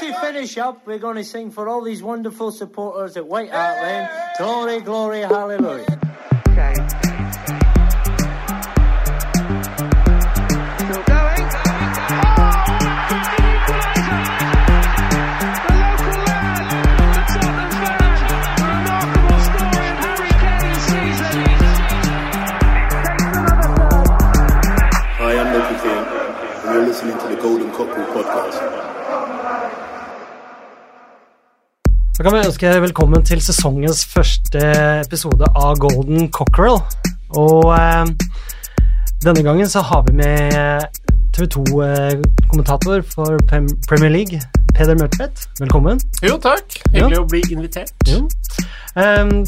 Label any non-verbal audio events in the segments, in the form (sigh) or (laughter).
just to finish up, we're going to sing for all these wonderful supporters at White Hart Lane. Glory, glory, hallelujah. Okay. Still going. I am Loki King, and you're listening to the Golden Cockerel podcast. Da kan vi ønske velkommen til sesongens første episode av Golden Cockerel. Og eh, denne gangen så har vi med TV 2-kommentator for Premier League, Peder Mørtvedt. Velkommen. Jo, takk. Hyggelig Ja. å bli invitert. Jo. Em,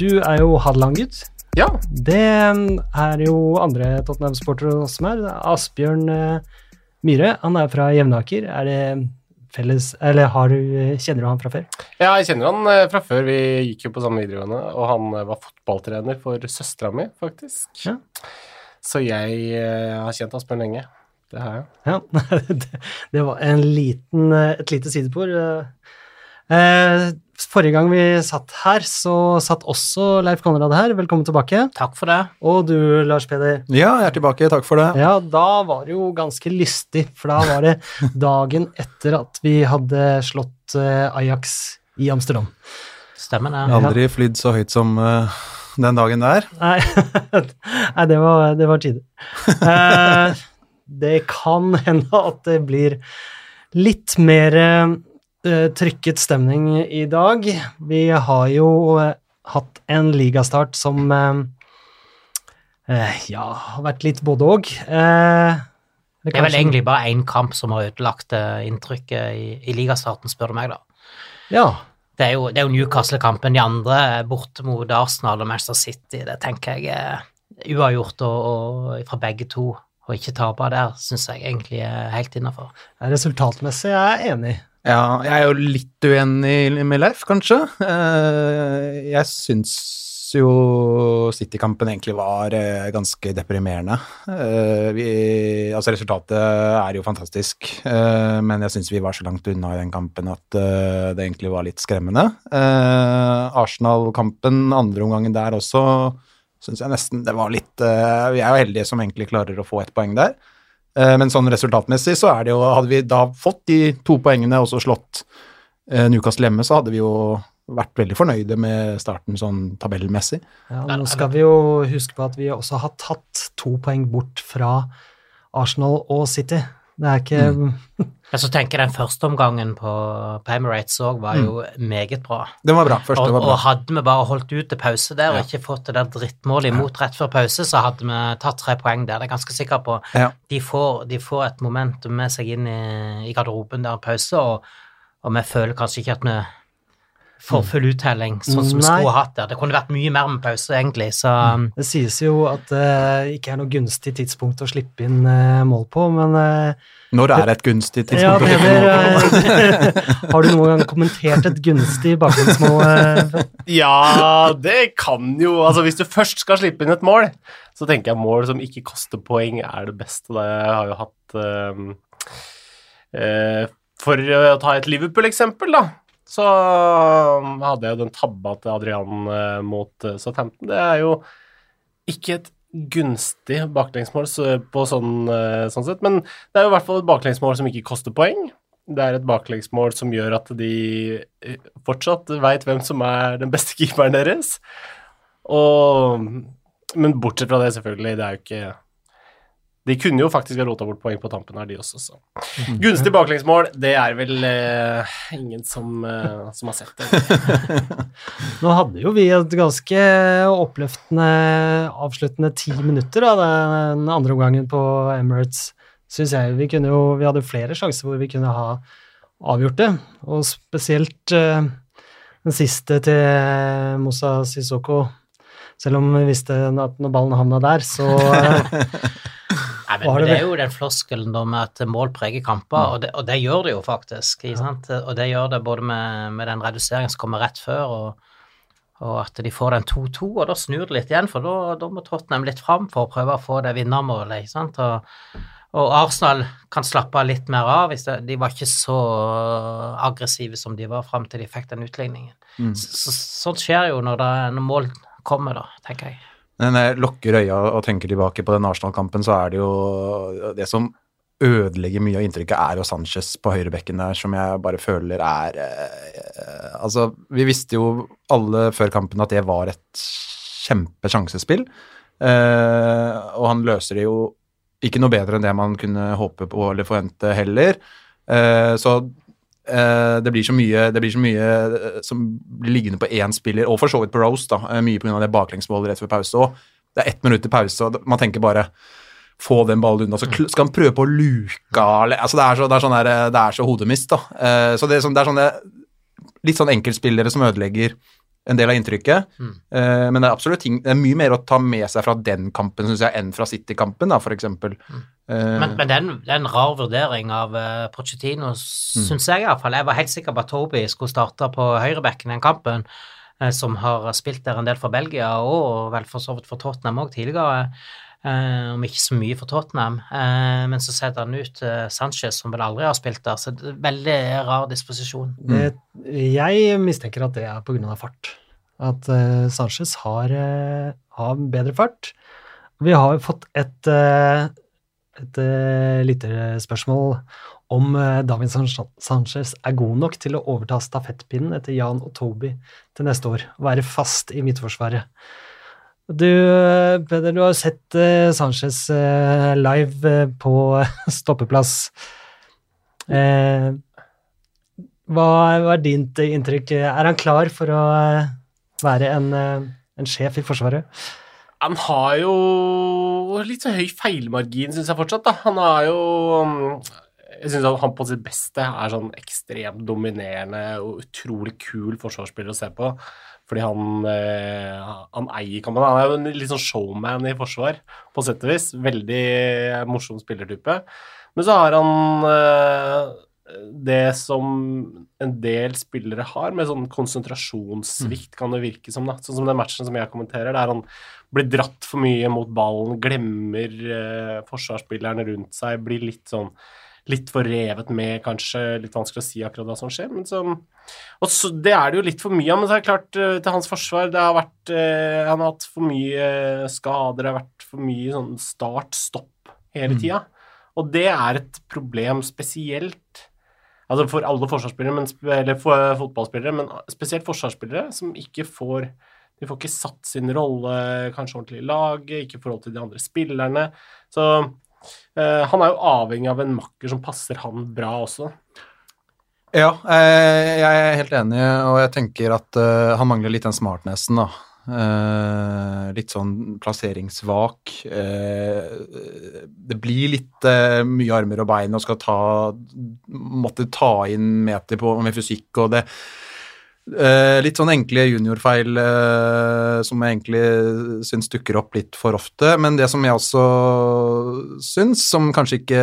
du er jo Hadeland-gutt. Ja. Det er jo andre Tottenham-sportere som er. Asbjørn eh, Myhre, han er fra Jevnaker. Er det felles Eller har du, kjenner du han fra før? ja, jeg kjenner han eh, fra før. Vi gikk jo på samme videregående, og han eh, var fotballtrener for søstera mi, faktisk. Ja. Så jeg eh, har kjent Asbjørn lenge. Det har jeg. Ja, (laughs) det, det var en liten, et lite sidespor. Eh, forrige gang vi satt her, så satt også Leif Konrad her. Velkommen tilbake. Takk for det. Og du, Lars Peder. Ja, jeg er tilbake. Takk for det. Ja, da var det jo ganske lystig, for da var det (laughs) dagen etter at vi hadde slått eh, Ajax i Amsterdam. Stemmer det. Aldri flydd så høyt som uh, den dagen der. Nei, (laughs) Nei det var, det var tider. uh, det kan hende at det blir litt mer eh, trykket stemning i dag. Vi har jo eh, hatt en ligastart som eh, eh, ja, har vært litt både og. Eh, Det er vel egentlig bare én kamp som har ødelagt eh, inntrykket i, i ligastarten, spør du meg, da. Ja. Det er jo, det jo Newcastle-kampen. De andre bort borte mot Arsenal og Manchester City. Det tenker jeg er uavgjort og, og fra begge to. Å ikke tape der syns jeg egentlig er helt innafor. Resultatmessig er jeg enig. Ja, jeg er jo litt uenig med Leif, kanskje. Eh, Jeg syns jo City-kampen egentlig var eh, ganske deprimerende. Eh, Vi, altså resultatet er jo fantastisk, men jeg syns vi var så langt unna i den kampen at det egentlig var litt skremmende. Arsenal-kampen, andre omgangen der også, syns jeg nesten det var litt Vi er jo heldige som egentlig klarer å få ett poeng der. Eh, Men sånn resultatmessig så er det jo Hadde vi da fått de to poengene og så slått eh, Newcastle hjemme, så hadde vi jo vært veldig fornøyde med starten sånn tabellmessig. Ja, nå skal vi jo huske på at vi også har tatt to poeng bort fra Arsenal og City. Det er ikke (laughs) Men så tenker jeg den første omgangen på, på Emirates òg var jo meget bra. Den var bra. Første Og, var bra. og hadde vi bare holdt ut til pause der og ikke fått det der drittmålet imot rett før pause, så hadde vi tatt tre poeng der. Det er jeg ganske sikker på. Ja. De, får, de får et momentum med seg inn i, i garderoben der pause, og, og vi føler kanskje ikke at vi får full uttelling sånn som vi skulle hatt der. Det kunne vært mye mer med pause, egentlig, så Det sies jo at det ikke er noe gunstig tidspunkt å slippe inn eh, mål på, men eh, Når er et gunstig ja, tidspunkt? å slippe mål på? Eh, (laughs) har du noen gang kommentert et gunstig bakgrunnsmål? eh, Ja, det kan jo Altså, hvis du først skal slippe inn et mål, så tenker jeg mål som ikke koster poeng, er det beste. Det har jo hatt eh, For å ta et Liverpool-eksempel, da, så hadde jeg jo den tabba til Adrian eh, mot uh, Southampton. Det er jo ikke et gunstig baklengsmål på sånn, eh, sånn sett, men det er jo i hvert fall et baklengsmål som ikke koster poeng. Det er et baklengsmål som gjør at de eh, fortsatt veit hvem som er den beste keeperen deres. Og, men bortsett fra det, selvfølgelig, det er jo ikke De kunne jo faktisk ha rota bort poeng på tampen her, de også, så. Gunstig baklengsmål, det er vel eh, ingen som, eh, som har sett det. (laughs) Nå hadde jo vi et ganske oppløftende avsluttende ti minutter av den andre omgangen på Emirates, syns jeg. Vi, kunne jo, vi hadde flere sjanser hvor vi kunne ha avgjort det, og spesielt eh, den siste til Moussa Sissoko. Selv om vi visste at når ballen havna der, så (laughs) Nei, men, det er jo den floskelen da med at mål preger kamper, og, det, og det gjør det jo faktisk. Sant? Og det gjør det både med, med den reduseringen som kommer rett før, og, og at de får den 2-2, og da snur det litt igjen, for da, da må Tottenham litt fram for å prøve å få det vinnermålet. ikke sant? Og, Og Arsenal kan slappe av litt mer av. Hvis det, de var ikke så aggressive som de var fram til de fikk den utligningen. Mm. Så, så, sånt skjer jo når, det, når mål kommer, da, tenker jeg. Når jeg lukker øya og tenker tilbake på den Arsenal-kampen, så er det jo det som ødelegger mye av inntrykket, er jo Sanchez på høyrebekken der, som jeg bare føler er eh, Altså, vi visste jo alle før kampen at det var et kjempesjansespill, eh, og han løser det jo ikke noe bedre enn det man kunne håpe på eller forvente heller. Eh, så det blir så mye, det blir så mye eh, som blir liggende på én spiller, og for så vidt på Rose, da, eh, mye pga. det baklengsmålet rett før pause Og Det er ett minutt til pause, og man tenker bare få den ballen unna. Så skal han prøve på å luke altså det, er så, det, er sånn der, det er så hodemist, da. Eh, så det er, sånn, det er sånne litt sånn enkeltspillere som ødelegger en del av inntrykket. Mm. men det er absolutt ting Det er mye mer å ta med seg fra den kampen, syns jeg, enn fra City-kampen, da, eksempel. Eh, Men, men det, er en, rar vurdering av uh, Pochettino, syns jeg iallfall. Jeg var helt sikker på at Toby skulle starte på høyrebekken i den kampen, uh, som har spilt der en del for Belgia, og vel for så vidt for Tottenham òg tidligere. Uh, om ikke så mye for Tottenham. Uh, men så setter han ut Sanchez, som vel aldri har spilt der. Så det er veldig rar disposisjon. Det, jeg mistenker at det er av fart. At Sanchez har, har bedre fart. Vi har jo fått et, uh, et uh, lytterspørsmål om uh, David Sanchez er god nok til å overta stafettpinnen etter Jan og Toby til neste år. og Være fast i midtforsvaret. Du, eh, Peder, du har sett eh, Sanchez eh, live eh, på (laughs) stoppeplass. Eh, hva, er ditt inntrykk? Er han klar for å eh, være en, eh, en sjef i Forsvaret? Han har jo litt så høy feilmargin, syns jeg fortsatt. da. Han har jo mm, Jeg syns han på sitt beste er sånn ekstremt dominerende og utrolig kul forsvarsspiller å se på. Fordi han, eh, han eier kampen. Han er jo en litt sånn showman i forsvar, på sett og vis. Veldig morsom spillertype. Men så har han eh, det som en del spillere har, med sånn konsentrasjonssvikt, kan det virke som. da. Sånn som den matchen som jeg kommenterer, der han blir dratt for mye mot ballen, glemmer eh, forsvarsspillerne rundt seg, blir litt sånn Litt for revet med, kanskje. Litt vanskelig å si akkurat hva som skjer. Men så, og så, det er det jo litt for mye av, men så er det klart, eh, til hans forsvar det har vært, eh, Han har hatt for mye eh, skader, det har vært for mye sånn start-stopp hele tida. Og det er et problem spesielt Altså for alle forsvarsspillere, men, eller for fotballspillere, men spesielt forsvarsspillere som ikke får De får ikke satt sin rolle kanskje ordentlig i laget, ikke i forhold til de andre spillerne. Så uh, han er jo avhengig av en makker som passer han bra også. Ja, eh, jeg er helt enig, og jeg tenker at eh, han mangler litt den smartnessen, da. Eh, litt sånn plasseringsvak. Eh, det blir litt eh, mye armer og bein og skal ta Måtte ta inn meter på, med fysikk og det eh, Litt sånn enkle juniorfeil eh, som jeg egentlig syns dukker opp litt for ofte. Men det som jeg også syns, som kanskje ikke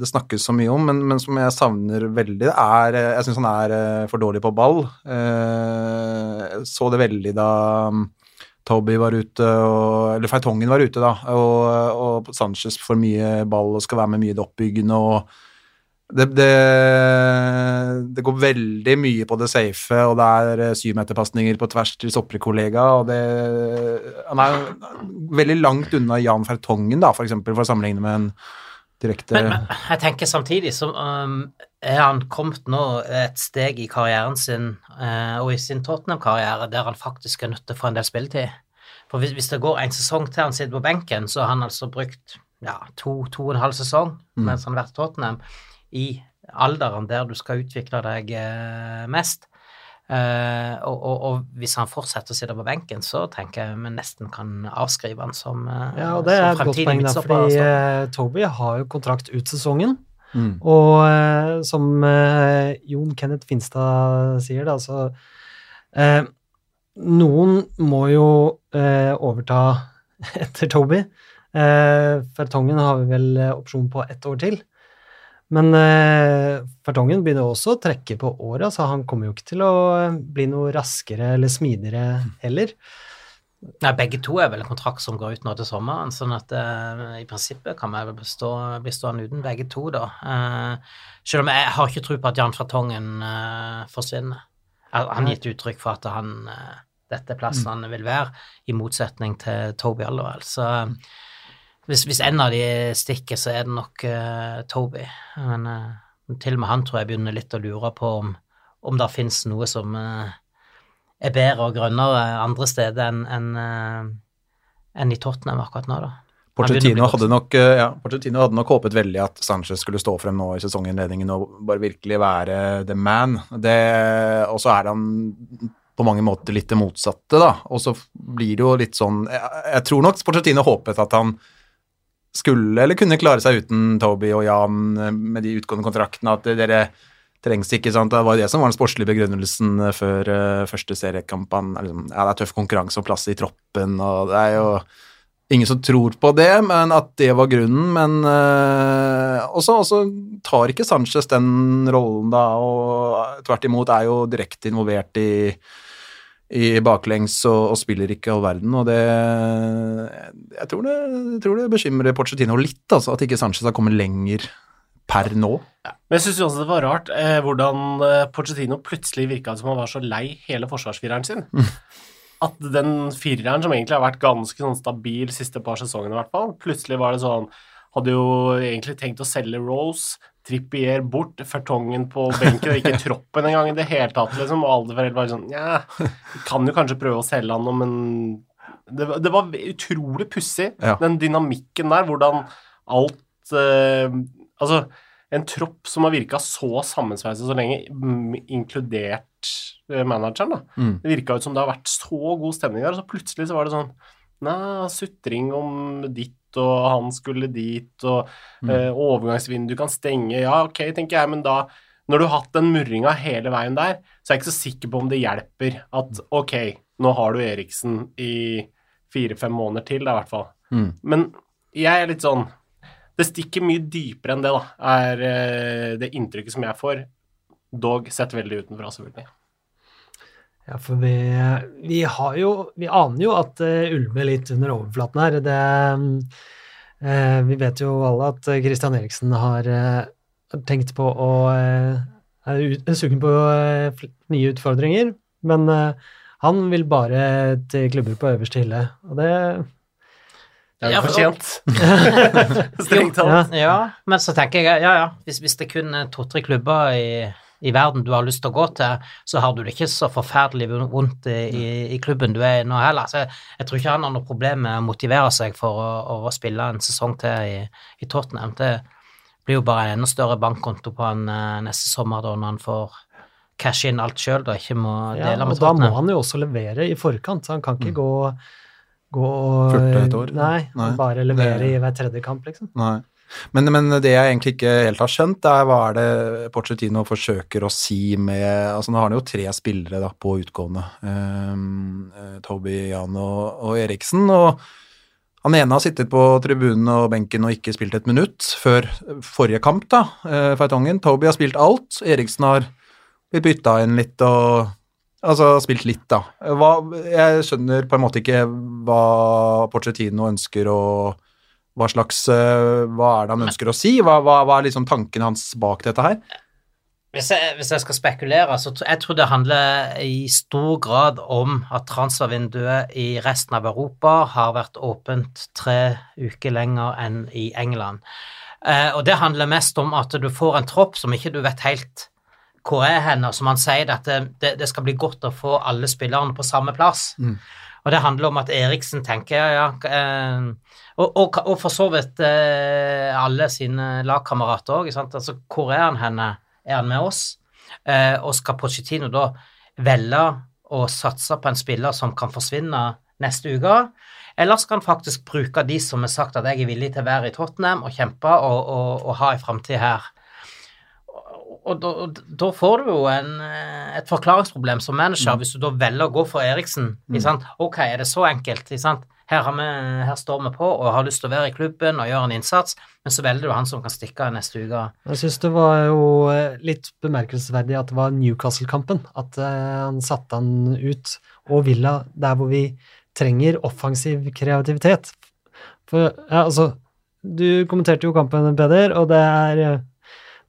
det snakkes så mye om, men, men som jeg savner veldig, er eh, Jeg syns han er eh, for dårlig på ball. Eh, jeg så det veldig da um, Toby var ute, og, eller Feitongen var ute, da, og, og Sanchez får mye ball og skal være med mye i det oppbyggende. og det, det, det går veldig mye på det safe, og det er eh, syvmeterpasninger på tvers til stopperkollega. og det, Han er veldig langt unna Jan Fertongen, da, for eksempel, for å sammenligne med en direkte Men, men jeg tenker samtidig så um, er han kommet nå et steg i karrieren sin, uh, og i sin Tottenham-karriere, der han faktisk er nødt til å få en del spilletid. For hvis, hvis det går en sesong til han sitter på benken, så har han altså brukt ja, to, to og en halv sesong mens han har vært i Tottenham, i alderen der du skal utvikle deg eh, mest. Eh, og, og, og hvis han fortsetter å sitte på benken, så tenker jeg vi nesten kan avskrive han som, eh, Ja, og det er et godt poeng, da, fordi altså. Toby har jo kontrakt ut sesongen. Mm. Og eh, som eh, Jon Kenneth Finstad sier, da, så eh, Noen må jo eh, overta (laughs) etter Toby. Eh, Fertongen har vi vel opsjon på ett år til. Men eh, Fertongen begynner også å trekke på året, så han kommer jo ikke til å eh, bli noe raskere eller smidigere heller. Nei, begge to er vel en kontrakt som går ut nå til sommeren, sånn at eh, i prinsippet kan vi vel bli stående uten begge to, da. Eh, selv om jeg har ikke tro på at Jan Fartongen eh, forsvinner. Han har gitt uttrykk for at han eh, dette er plassen han vil være, i motsetning til Toby Alderwell. Så hvis, hvis en av de stikker, så er det nok uh, Toby. Men uh, til og med han tror jeg begynner litt å lure på om, om det finnes noe som uh, er bedre og grønnere andre steder enn en, enn i Tottenham akkurat nå, da. Bli hadde, nok, ja, Pochettino hadde nok håpet veldig at Sanchez skulle stå frem nå i sesonginnledningen og bare virkelig være the man. Og så er han på mange måter litt det motsatte, da. Og så blir det jo litt sånn Jeg, jeg tror nok Pochettino håpet at han skulle eller kunne klare seg uten Toby og Jan eh, med de utgående kontraktene, at dere trengs ikke, sant. Det var jo det som var den sportslige begrunnelsen eh, før uh, første seriekampen. Er liksom, ja, det er tøff konkurranse og plass i troppen, og det er jo ingen som tror på det, men at det var grunnen. Men uh, også, også tar ikke Sanchez den rollen, da, og tvert imot er jo direkte involvert i i baklengs og, og spiller ikke all verden, og det Jeg tror det, jeg tror det bekymrer Pochettino litt, altså, at ikke Sanchez har kommet lenger per nå. Men jeg syns også det var rart eh, hvordan Porcetino Pochettino plutselig virka som han var så lei hele forsvarsfireren sin. At den fireren, som egentlig har vært ganske sånn stabil siste par sesongene, i hvert fall, plutselig var det sånn Hadde jo egentlig tenkt å selge Rose, Trippier bort, Fertongen på benken, og ikke (laughs) troppen engang i det hele tatt, liksom. Og alle foreldre var sånn Nja, kan jo kanskje prøve å selge han nå, men det, var- det var utrolig pussig, Ja. den dynamikken der, hvordan alt eh, Altså, en tropp som har virka så sammensveiset så lenge, inkludert eh, manageren, da. Mm. Det virka ut som det har vært så god stemning der, og så plutselig så var det sånn Nei, sutring om ditt, og han skulle dit, og eh, overgangsvindu kan stenge. Ja, ok, tenker jeg, men da Når du har hatt den murringa hele veien der, så er jeg ikke så sikker på om det hjelper at ok, nå har du Eriksen i fire-fem måneder til, da, i hvert fall. Mm. Men jeg er litt sånn Det stikker mye dypere enn det, da, er eh, det inntrykket som jeg får. Dog sett veldig utenfra, selvfølgelig. Ja, for vi, vi har jo Vi aner jo at det ulmer litt under overflaten her. Det, eh, vi vet jo alle at Christian Eriksen har eh, tenkt på å eh, Er ut- er sugen på eh, nye utfordringer, men eh, han vil bare til klubber på øverste hylle, og det Det er jo for- fortjent. (laughs) Strengt talt. Ja. Ja, men så tenker jeg, ja ja, hvis, hvis det kun er to-tre klubber i, i verden du har lyst til å gå til, så har du det ikke så forferdelig vondt i, i, i klubben du er i nå heller. Så jeg, jeg tror ikke han har noe problem med å motivere seg for å, å spille en sesong til i, i Tottenham. Det blir jo bare en enda større bankkonto på han eh, neste sommer da når han får cashe inn alt sjøl og ikke må Ja, dele og med da må han jo også levere i forkant, så han kan ikke gå, gå Fullt et år. Nei, Nei. bare levere Det- i hver tredje kamp, liksom. Nei. Men, men det jeg egentlig ikke helt har skjønt, er hva er det Pochettino forsøker å si med altså Nå har han jo tre spillere da på utgående. Um, Toby, Jan og, og Eriksen. og han ene har sittet på tribunen og benken og ikke spilt et minutt før forrige kamp, da, eh, Feitongen. Toby har spilt alt. Eriksen har blitt bytta inn litt og Altså spilt litt, da. Hva, jeg skjønner på en måte ikke hva Porcetino ønsker å hva slags eh, Hva er det han ønsker å si? Hva, hva, hva er liksom tanken hans bak dette her? Hvis jeg, hvis jeg skal spekulere, så jeg tror det handler i stor grad om at transfervinduet i resten av Europa har vært åpent tre uker lenger enn i England. Eh, og det handler mest om at du får en tropp som ikke du vet helt hvor er hen, og som han sier, at det, det, skal bli godt å få alle spillerne på samme plass. Og det handler om at Eriksen tenker ja, ja eh, og, og, og for så vidt eh, alle sine lagkamerater òg. Altså, hvor er han henne? Er han med oss? Eh, og skal Pochettino da velge å satse på en spiller som kan forsvinne neste uke? Eller skal han faktisk bruke de som har sagt at jeg er villig til å være i Tottenham og kjempe og, og, ha en framtid her? Og da, og da får du jo en, eh, et forklaringsproblem som manager hvis du da velger å gå for Eriksen. Mm. Ok, er det så enkelt? Her, har vi, her står vi på og har lyst til å være i klubben og gjøre en innsats, men så velger du han som kan stikke av neste uke. Jeg syns det var jo eh, litt bemerkelsesverdig at det var Newcastle-kampen. At eh, han satte han ut. Og Villa, der hvor vi trenger offensiv kreativitet. For ja, altså Du kommenterte jo kampen, Peder, og det er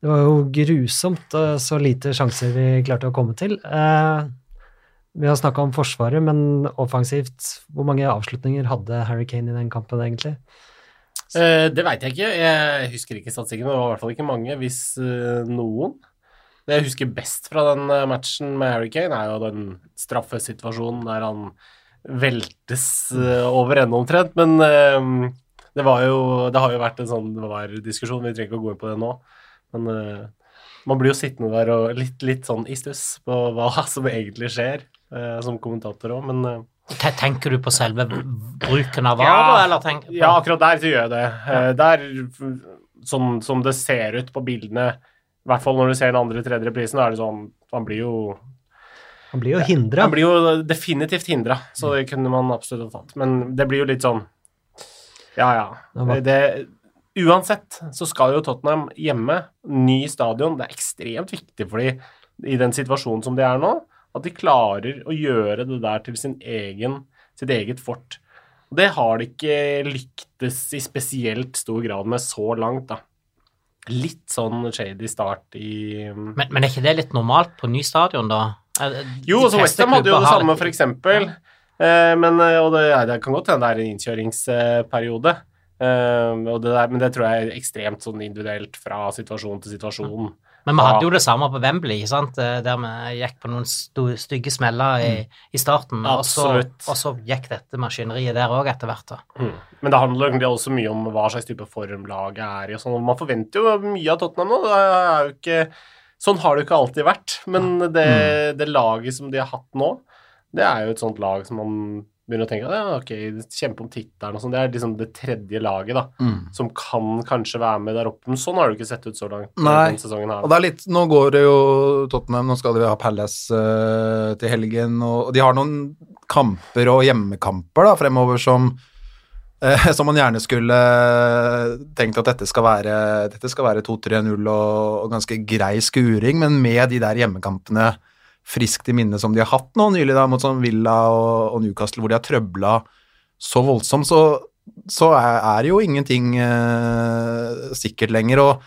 Det var jo grusomt så lite sjanser vi klarte å komme til. Eh, vi har snakka om Forsvaret, men offensivt, hvor mange avslutninger hadde Harry Kane i den kampen, egentlig? Eh, det veit jeg ikke. Jeg husker ikke statistikken, men det var i hvert fall ikke mange, hvis eh, noen. Det jeg husker best fra den matchen med Harry Kane, er jo den straffesituasjonen der han veltes over ende omtrent. Men det var jo Det har jo vært en sånn VAR-diskusjon, vi trenger ikke å gå inn på det nå. Men uh, man blir jo sittende der og litt, litt sånn i stuss på hva (laughs) som egentlig skjer, uh, som kommentator òg, men uh, Tenker du på selve bruken av VAR, Ja. da, Ja, akkurat der så gjør jeg det. Ja. Der, sånn som det ser ut på bildene, i hvert fall når du ser den andre tredje reprisen, er det sånn Man blir jo Han blir jo hindra. Han blir jo definitivt hindra, så det kunne man absolutt ha tatt. Men det blir jo litt sånn Ja, ja. Det, uansett så skal jo Tottenham hjemme, ny stadion. Det er ekstremt viktig for de i den situasjonen som de er nå, at de klarer å gjøre det der til sin egen, sitt eget fort. Og Det har de ikke lyktes i spesielt stor grad med så langt, da. Litt sånn shady start i men, men er ikke det litt normalt på ny stadion, da? De jo, de så fleste Westham hadde jo det samme, for eksempel. Eh, men, eh, og det, ja, det kan godt hende det er en innkjøringsperiode. Og det der, men det tror jeg er ekstremt sånn individuelt fra situasjon til situasjon. Men vi hadde jo det samme på Wembley, ikke sant? Eh, der vi gikk på noen stygge smeller i, i starten. Og så, Mm. Og så gikk dette maskineriet der òg etter hvert. Mm. Men det handler egentlig også mye om hva slags type form laget er i. og sånn. Man forventer jo mye av Tottenham nå. Det er jo ikke, sånn har det jo ikke alltid vært. Men det, det laget som de har hatt nå, det er jo et sånt lag som man begynner å tenke ja, ok, kjempe om tittelen og sånn. Det er liksom det tredje laget da, Mm. som kan kanskje være med der oppe. Men sånn har det ikke sett ut så langt Nei. sesongen her. Og det er litt, Nå går det jo Tottenham, nå skal de ha Palace uh, til helgen, og, de har noen kamper og hjemmekamper da, fremover som eh, (laughs) som man gjerne skulle tenkt at dette skal være, dette skal være 2-3-0 og, og ganske grei skuring, men med de der hjemmekampene friskt i minne som de har hatt nå nylig, da, mot sånn Villa og, og Newcastle, hvor de har trøbla så voldsomt, så, så er, er jo ingenting eh, sikkert lenger. og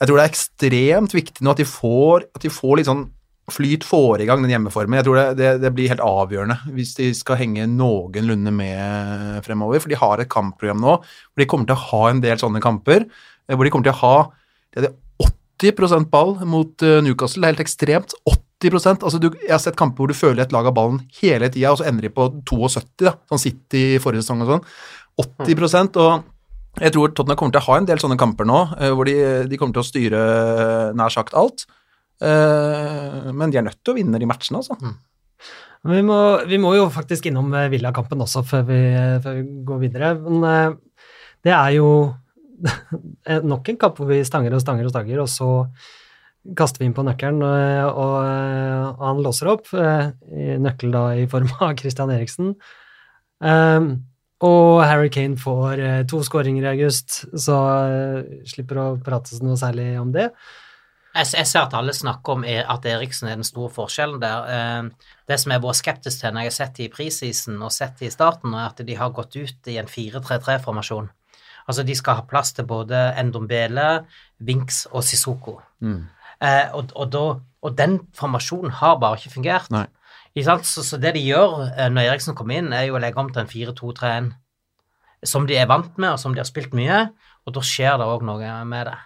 jeg tror det er ekstremt viktig nå at de får, at de får litt sånn flyt, får i gang den hjemmeformen. Jeg tror det, det, det blir helt avgjørende hvis de skal henge noenlunde med fremover. For de har et kampprogram nå hvor de kommer til å ha en del sånne kamper. eh, Hvor de kommer til å ha det er 80 ball mot eh, Newcastle. Det er helt ekstremt. 80 altså du, Jeg har sett kamper hvor du føler et lag av ballen hele tida, og så ender de på 72, da, sånn City i forrige sesong og sånn. 80% og jeg tror Tottenham kommer til å ha en del sånne kamper nå, eh, hvor de, de kommer til å styre eh, nær sagt alt. Eh, Men de er nødt til å vinne de matchene, altså. Men Vi må, vi må jo faktisk innom Villa-kampen også før vi, før vi går videre. Men det er jo (laughs) nok en kamp hvor vi stanger og stanger og stanger, og så kaster vi inn på nøkkelen, eh, og, eh, og han låser opp. eh, Nøkkel da i form av (laughs) Christian Eriksen. Um, og Harry Kane får eh, to skåringer i august, så eh, slipper å prate noe særlig om det. Jeg, jeg ser at alle snakker om er- at Eriksen er den store forskjellen der. Eh, Det som jeg har vært skeptisk til når jeg har sett det i preseason og sett det i starten, er at de har gått ut i en 4-3-3-formasjon. Altså de skal ha plass til både Endombele, Vinks og Sissoko. Eh, og, og, da, og den formasjonen har bare ikke fungert. Ikke? Så, så det de gjør eh, når Eriksen kommer inn, er jo å legge om til en 4-2-3-1 som de er vant med, og som de har spilt mye, og da skjer det òg noe med det.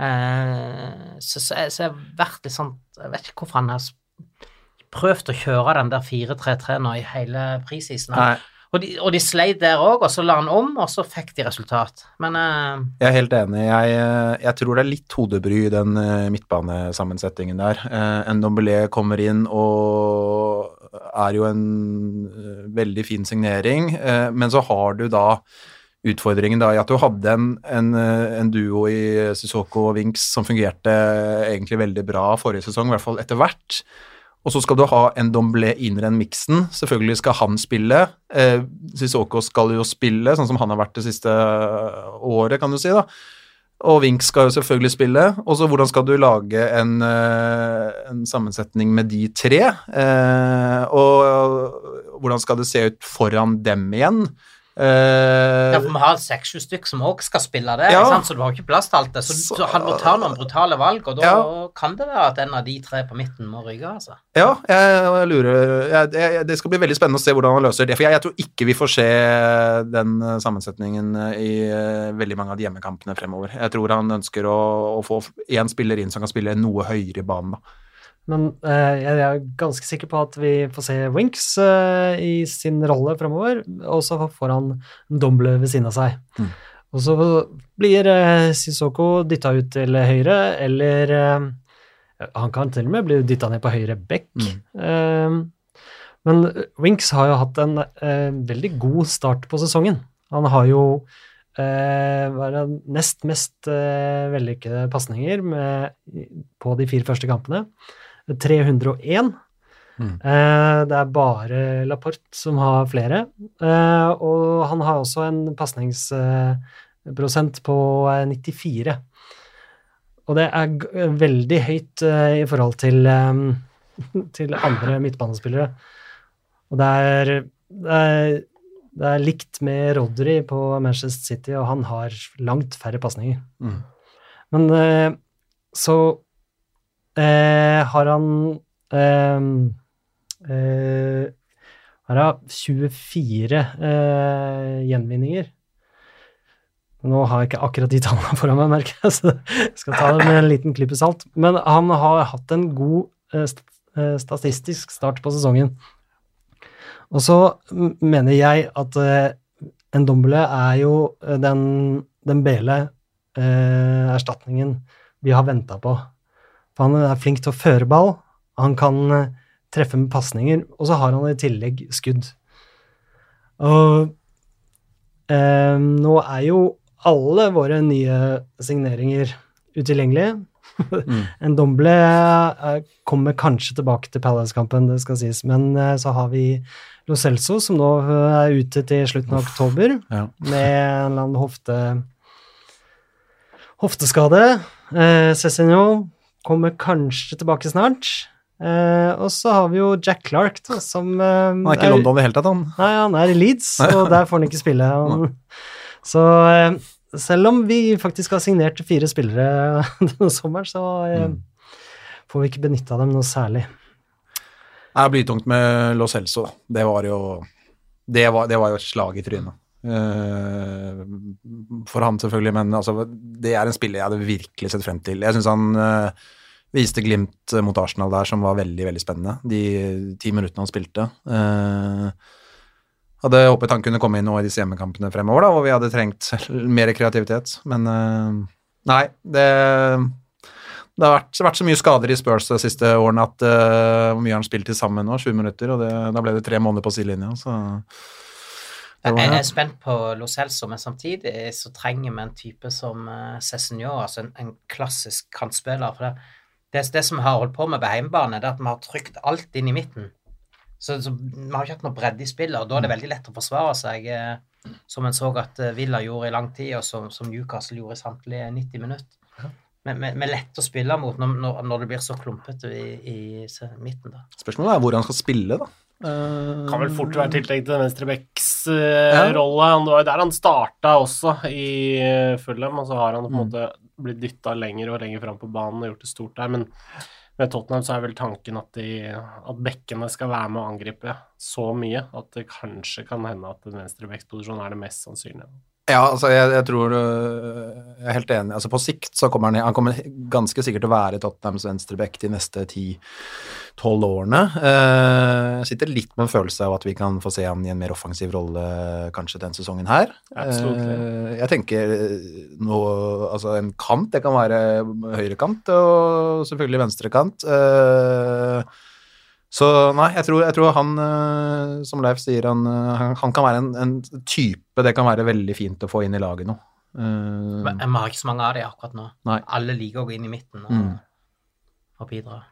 Eh, så, så, jeg, så jeg har vært litt sånn Jeg vet ikke hvorfor han har prøvd å kjøre den der 4-3-3 nå i hele prisisen. Nei, Og de, og de sleit der òg, og så la han om, og så fikk de resultat. Men uh, jeg er helt enig. Jeg, eh, jeg tror det er litt hodebry i den eh, midtbanesammensetningen der. Uh, Ndombele kommer inn og er jo en uh, veldig fin signering, uh, men så har du da utfordringen da i at du hadde en, en, en duo i Sissoko og Winks som fungerte egentlig veldig bra forrige sesong, i hvert fall etter hvert. Og så skal du ha en Domblé inn i miksen. Selvfølgelig skal han spille. Eh, Sissoko skal jo spille, sånn som han har vært det siste året, kan du si. da. Og Wink skal jo selvfølgelig spille. Og så hvordan skal du lage en, eh, en sammensetning med de tre? Eh, og, hvordan skal det se ut foran dem igjen? Eh, Ja, for vi har seks-sju stykk som òg skal spille det, Ja. så du har ikke plass til alt det. Så, Så- så han må ta noen brutale valg, og da Ja. kan det være at en av de tre på midten må ryke, altså. Ja, jeg, jeg lurer jeg, jeg, Det skal bli veldig spennende å se hvordan han løser det. For jeg, jeg tror ikke vi får se den eh, sammensetningen eh, i uh, veldig mange av de hjemmekampene fremover. Jeg tror han ønsker å, å få én spiller inn som kan spille noe høyere i banen. da. Men eh, jeg er ganske sikker på at vi får se Winks eh, i sin rolle fremover, og så får han Domble ved siden av seg. Mm. Og så blir uh, Sissoko dytta ut til høyre, eller eh, Han kan til og med bli dytta ned på høyre bekk. Eh, men Winks har jo hatt en eh, veldig god start på sesongen. Han har jo Uh, hva er det, nest mest uh, vellykkede pasninger på de fire første kampene. 301. Mm. Eh, det er bare Laporte som har flere. Eh, og han har også en pasningsprosent på eh, 94. Og det er veldig høyt eh, i forhold til, eh, (laughs) til andre midtbanespillere. Og det er, det er det er likt med Rodry på Manchester City, og han har langt færre pasninger. Mm. Men eh, så eh, har han eh, eh, Har 24 eh, gjenvinninger. Nå har jeg ikke akkurat de tallene foran meg, merker jeg, (laughs) så jeg skal ta det med en liten klype salt. Men han har hatt en god eh, eh, statistisk start på sesongen. Og så mener jeg at en dombele er jo den, den bele eh, erstatningen vi har venta på. For han er flink til å føre ball, han kan eh, treffe med pasninger, og så har han i tillegg skudd. Og eh, nå er jo alle våre nye signeringer utilgjengelige. Mm. (laughs) En Domble eh, kommer kanskje tilbake til Palace-kampen, det skal sies, men eh, så har vi Lo Celso, som nå er ute til slutten av oktober Ja. med en eller annen hofte hofteskade. Eh, Cézinho kommer kanskje tilbake snart. Eh, og så har vi jo Jack Clark, da, som eh, Han er ikke i London i det hele tatt, han. Nei, han er i Leeds, og der får han ikke spille. (laughs) Han, så eh, selv om vi faktisk har signert fire spillere (laughs) denne sommeren, så eh, Mm. får vi ikke benytta dem noe særlig. Det er blytungt med Lo Celso, da. Det var jo det var, det var jo et slag i trynet. Eh, for han selvfølgelig, men altså, det er en spiller jeg hadde virkelig sett frem til. Jeg syns han eh, viste glimt mot Arsenal der som var veldig, veldig spennende, de ti minuttene han spilte. Eh, hadde håpet han kunne komme inn nå i disse hjemmekampene fremover, da, hvor vi hadde trengt mer kreativitet. Men nei, det det har vært, vært så mye skader i Spurs de siste årene at hvor mye har han spilt til sammen nå? 20 minutter, og det, da ble det tre måneder på sidelinja, så Jeg er spent på Lo Celso, men samtidig så trenger vi en type som uh, Cézinho, altså en, en klassisk kantspiller. For det, det, det som vi har holdt på med på hjemmebane, det er at vi har trykt alt inn i midten. Så, så vi har ikke hatt noe bredde i spillet, og da er det veldig lett å forsvare seg, eh, som en så at eh, Villa gjorde i lang tid, og som, som Newcastle gjorde i samtlige 90 minutter. Men men- men lett å spille mot når, når, når det blir så klumpete i, i midten, da. Spørsmålet er hvor han skal spille, da. Eh, Kan vel fort være tiltenkt til venstrebecks Ja. uh, rolle. Det var jo der han starta også, i uh, Fulham, og så har han på en Mm. måte blitt dytta lenger og lenger fram på banen og gjort det stort der. Men med Tottenham så er vel tanken at, de, at bekkene skal være med å angripe så mye at det kanskje kan hende at en venstrebeksposisjon er det mest sannsynlige. Ja, altså jeg, jeg tror øh, Jeg er helt enig. Altså På sikt så kommer han Han kommer ganske sikkert til å være Tottenhams venstreback de neste 10-12 årene. Eh, Jeg sitter litt med en følelse av at vi kan få se han i en mer offensiv rolle kanskje den sesongen her. Absolutt. Eh, Jeg tenker nå Altså en kant, det kan være høyrekant og selvfølgelig venstrekant. Eh, Så nei, jeg tror, jeg tror han, eh, som Leif sier, han, eh, han, kan være en, en type det kan være veldig fint å få inn i laget nå. Eh, Men Vi har ikke så mange av dem akkurat nå. Nei. Alle liker å gå inn i midten og, Mm. og bidra.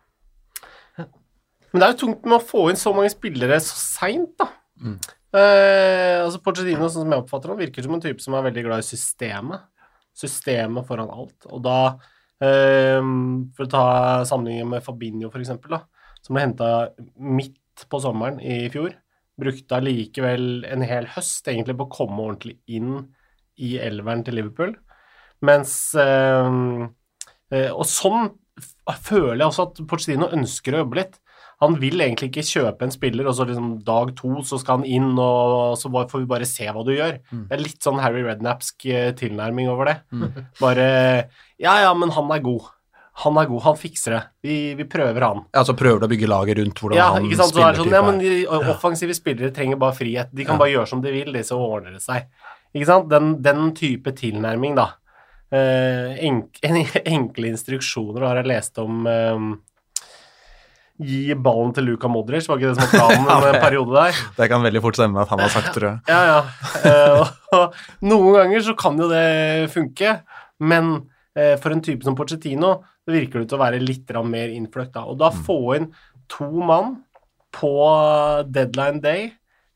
Men det er jo tungt med å få inn så mange spillere så seint, da. Mm. Eh, altså Porcedino, sånn som jeg oppfatter ham, virker som en type som er veldig glad i systemet. Systemet foran alt. Og da, eh, for å ta sammenligningen med Fabinho, for eksempel, da, som ble henta midt på sommeren i fjor, brukte allikevel en hel høst egentlig på å komme ordentlig inn i elveren til Liverpool. Mens eh, eh, Og sånn føler jeg også at Porcedino ønsker å jobbe litt. Han vil egentlig ikke kjøpe en spiller, og så liksom dag to så skal han inn, og så får vi bare se hva du gjør. Det er litt sånn Harry Rednapsk eh, tilnærming over det. (laughs) Bare Ja, ja, men han er god. Han er god, han fikser det. Vi, vi prøver han. Ja, så prøver du å bygge laget rundt hvordan Ja, han er det sånn, spiller ja, men de offensive spillere trenger bare frihet. De kan bare gjøre som de vil, de, så ordner det seg. Ikke sant? Den, den type tilnærming, da. Eh, enk, (laughs) enkle instruksjoner har jeg lest om eh, Gi ballen til Luka Modric, var ikke det som var planen (laughs) en periode der? Det kan veldig fort stemme at han har sagt, tror jeg. Ja, ja. Eh, og, noen ganger så kan jo det funke, men eh, for en type som Pochettino, så virker det til å være litt mer innfløkt. Da. Og da få inn to mann på deadline day,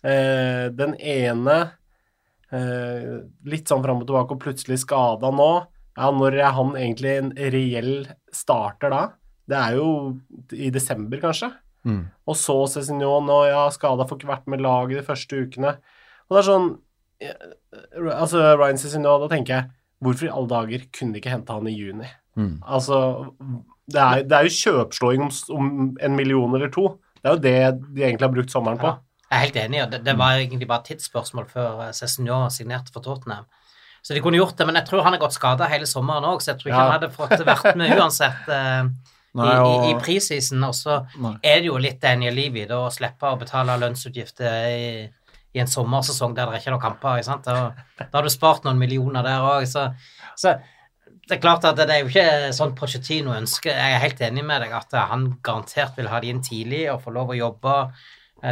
eh, den ene litt sånn fram og tilbake og plutselig skada nå, ja, når er han egentlig en reell starter da? Det er jo i desember, kanskje. Mm. Og så Cézinho nå, ja, skada, får ikke vært med laget de første ukene. Og det er sånn eh, Altså, Ryan Cézinho, da tenker jeg Hvorfor i alle dager kunne de ikke hente han i juni? Mm. Altså, det er, det er jo kjøpslåing om, om en million eller to. Det er jo det de egentlig har brukt sommeren på. Jeg er helt enig, det, det var egentlig bare et tidsspørsmål før eh, Cézinho signerte for Tottenham. Så de kunne gjort det, men jeg tror han er godt skada hele sommeren òg, så jeg tror ikke Ja. han hadde fått vært med (laughs) uansett eh, Nei, i, i, i prisisen. Og så er det jo litt Daniel Levy da, å slippe å betale lønnsutgifter i, i en sommersesong der det ikke er noen kamper. Ikke sant? Da, da har du spart noen millioner der òg, så, så det er klart at det er jo ikke sånn Pochettino ønsker. Jeg er helt enig med deg at han garantert vil ha de inn tidlig og få lov å jobbe,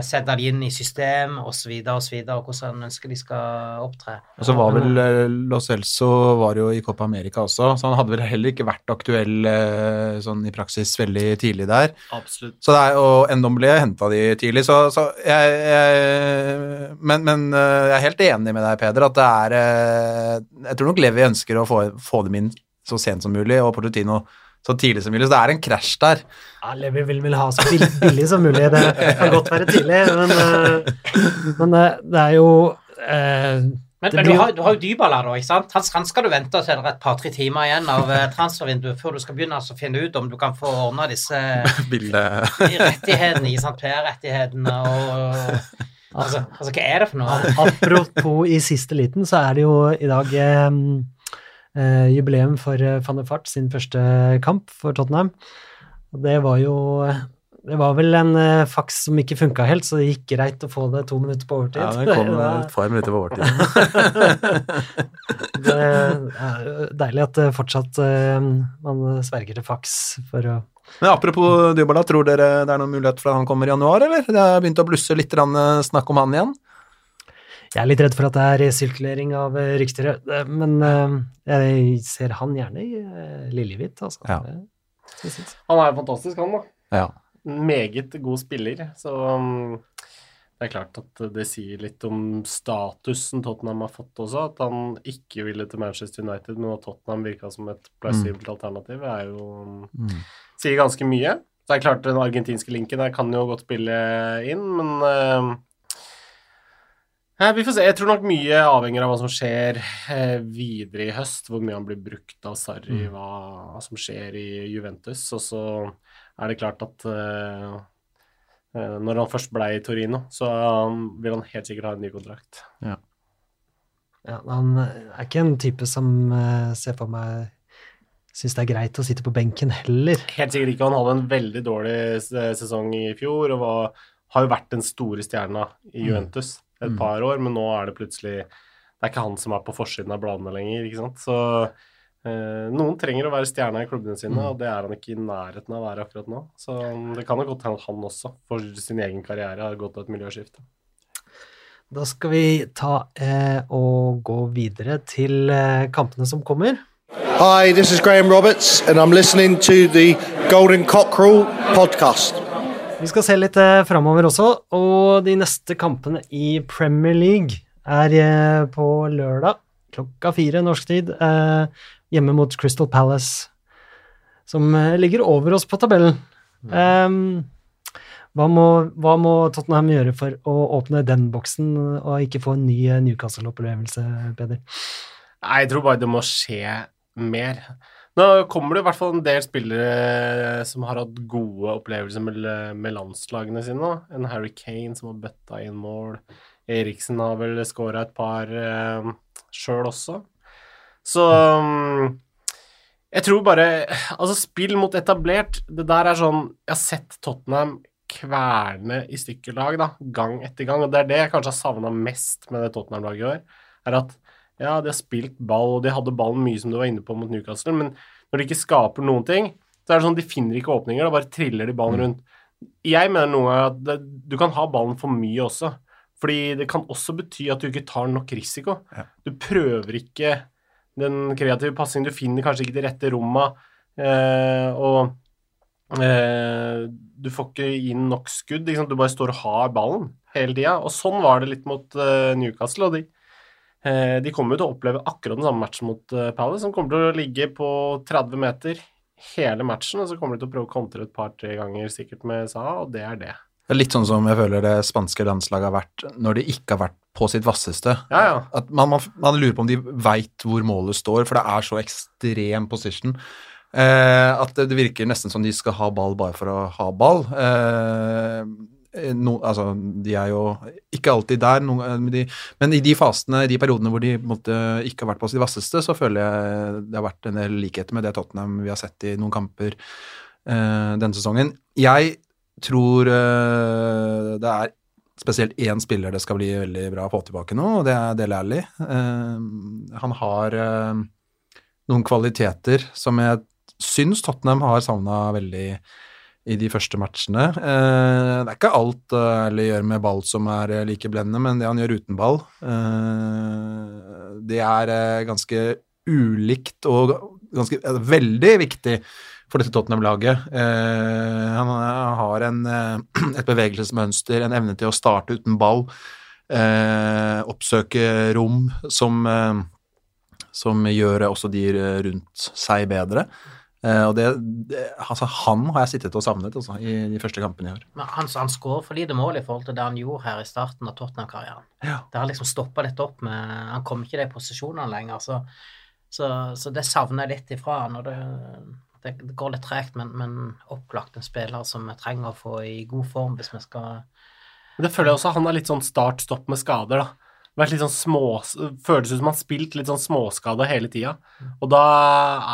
sette de inn i system osv. videre og hvordan han ønsker de skal opptre. Og så var vel eh, Lo Celso var jo i Copa America også, så han hadde vel heller ikke vært aktuell eh, sånn i praksis veldig tidlig der. Absolutt. Så det er, og Ndomble henta de tidlig, så, så jeg, jeg men, men eh, jeg er helt enig med deg, Peder, at det er eh, Jeg tror nok Levi ønsker å få, få dem inn så sent som mulig, og Portutino så tidlig som mulig. Så det er en krasj der. Ja, Levi vil vel ha så billig, billig som mulig. Det kan godt være tidlig, men, eh, men eh, det er jo eh, Men, men du, har, du har jo Dybala, da. ikke sant? Han, skal du vente til det er et par-tre timer igjen av transfervinduet før du skal begynne altså, å finne ut om du kan få ordna disse (laughs) rettighetene. PR-rettighetene og altså, altså, hva er det for noe? Apropos i siste liten, så er det jo i dag eh, eh, jubileum for eh, van der Fart sin første kamp for Tottenham. Og det var jo Det var vel en eh, faks som ikke funka helt, så det gikk greit å få det to minutter på overtid. Ja, det kom (laughs) var- et par minutter på overtid. (laughs) det er jo deilig at det fortsatt eh, man sverger til faks for å Men apropos Dybala, tror dere det er noen mulighet for at han kommer i januar, eller? Det har begynt å blusse litt eh, snakk om han igjen. Jeg er litt redd for at det er resirkulering av eh, rykter, eh, men eh, jeg ser han gjerne i eh, lillehvitt, altså. Ja. Han er jo fantastisk, han, da. Ja. Meget god spiller, så um, det er klart at det sier litt om statusen Tottenham har fått også. At han ikke ville til Manchester United, men at Tottenham virka som et plausibelt alternativ, er jo mm. Sier ganske mye. Det er klart den argentinske linken der kan jo godt spille inn, men um, vi får se. Jeg tror nok mye avhenger av hva som skjer eh, videre i høst. Hvor mye han blir brukt av Sarri, hva som skjer i Juventus. Og så er det klart at eh, eh, når han først ble i Torino, så um, vil han helt sikkert ha en ny kontrakt. Ja, han er ikke en type som ser for meg syns det er greit å sitte på benken heller. Helt sikkert ikke. Han hadde en veldig dårlig sesong i fjor og var, har jo vært den store stjerna i Juventus et par år, men nå er det plutselig Det er ikke han som er på forsiden av bladene lenger, ikke sant. Så eh, noen trenger å være stjerna i klubbene sine, og det er han ikke i nærheten av å være akkurat nå. Så um, det kan jo godt hende at han også, for sin egen karriere, har gått til et miljøskifte. Da skal vi ta eh, og gå videre til eh, kampene som kommer. Hi, this is Graham Roberts, and I'm listening to the Golden Cockerel podcast. Vi skal se litt eh, framover også, og de neste kampene i Premier League er eh, på lørdag klokka fire norsk tid, eh, hjemme mot Crystal Palace, som eh, ligger over oss på tabellen. Eh, Hva må, hva må Tottenham gjøre for å åpne den boksen og ikke få en ny Newcastle-opplevelse, Peder? Nei, jeg tror bare det må skje mer. Nå kommer det i hvert fall en del spillere som har hatt gode opplevelser med, med landslagene sine. Da. En Harry Kane som har bøtta inn mål. Eriksen har vel skåra et par eh, sjøl også. Så um, jeg tror bare Altså, spill mot etablert, det der er sånn Jeg har sett Tottenham kverne i stykker lag, da, gang etter gang. Og det er det jeg kanskje har savna mest med det Tottenham-laget i år. Er at ja, de har spilt ball, og de hadde ballen mye, som du var inne på, mot Newcastle, men når de ikke skaper noen ting, så er det sånn de finner ikke åpninger, da bare triller de ballen rundt. Jeg mener ganger at det, du kan ha ballen for mye også. Fordi det kan også bety at du ikke tar nok risiko. Du prøver ikke den kreative passingen. Du finner kanskje ikke de rette romma, eh, og eh, du får ikke inn nok skudd. Du bare står og har ballen hele tida. Og sånn var det litt mot eh, Newcastle. og de De kommer jo til å oppleve akkurat den samme matchen mot eh, Palace, som kommer til å ligge på 30 meter hele matchen, og så kommer de til å prøve å kontre et par-tre ganger sikkert med Saha, og det er det. Det er litt sånn som jeg føler det spanske landslaget har vært når de ikke har vært på sitt vasseste. Ja, ja. At man, man, man lurer på om de veit hvor målet står, for det er så ekstrem position. Eh, at det, det virker nesten som de skal ha ball bare for å ha ball. Eh, no, altså, de er jo ikke alltid der, noen, de, men i de fasene, i de periodene hvor de måtte, ikke har vært på sitt vasseste, så føler jeg det har vært en del likheter med det Tottenham vi har sett i noen kamper eh, denne sesongen. Jeg tror eh, det er spesielt én spiller det skal bli veldig bra å få tilbake nå, og det er Dele Alli. Eh, han har eh, noen kvaliteter som jeg syns Tottenham har savna veldig i de første matchene. Eh, det er ikke alt eh, Alli gjør med ball som er eh, like blendende, men det han gjør uten ball, det er ganske ulikt og ganske veldig viktig for dette Tottenham-laget. Han har en, (clears throat) et bevegelsesmønster, en evne til å starte uten ball, oppsøke rom som, som gjør også de rundt seg bedre. Eh, og det, det, altså Han har jeg sittet og savnet altså, i de første kampene i år. Men han, han skårer for lite mål i forhold til det han gjorde her i starten av Tottenham-karrieren. Ja. Det har liksom stoppa litt opp med Han kom ikke i de posisjonene lenger, så, så, så det savner jeg litt ifra han. Og det, det, det går litt tregt, men, men opplagt en spiller som vi trenger å få i god form hvis vi skal Men det føler jeg også han er litt sånn start-stopp med skader, da. Vært litt sånn små, føles ut som man har spilt litt sånn småskada hele tida. Og da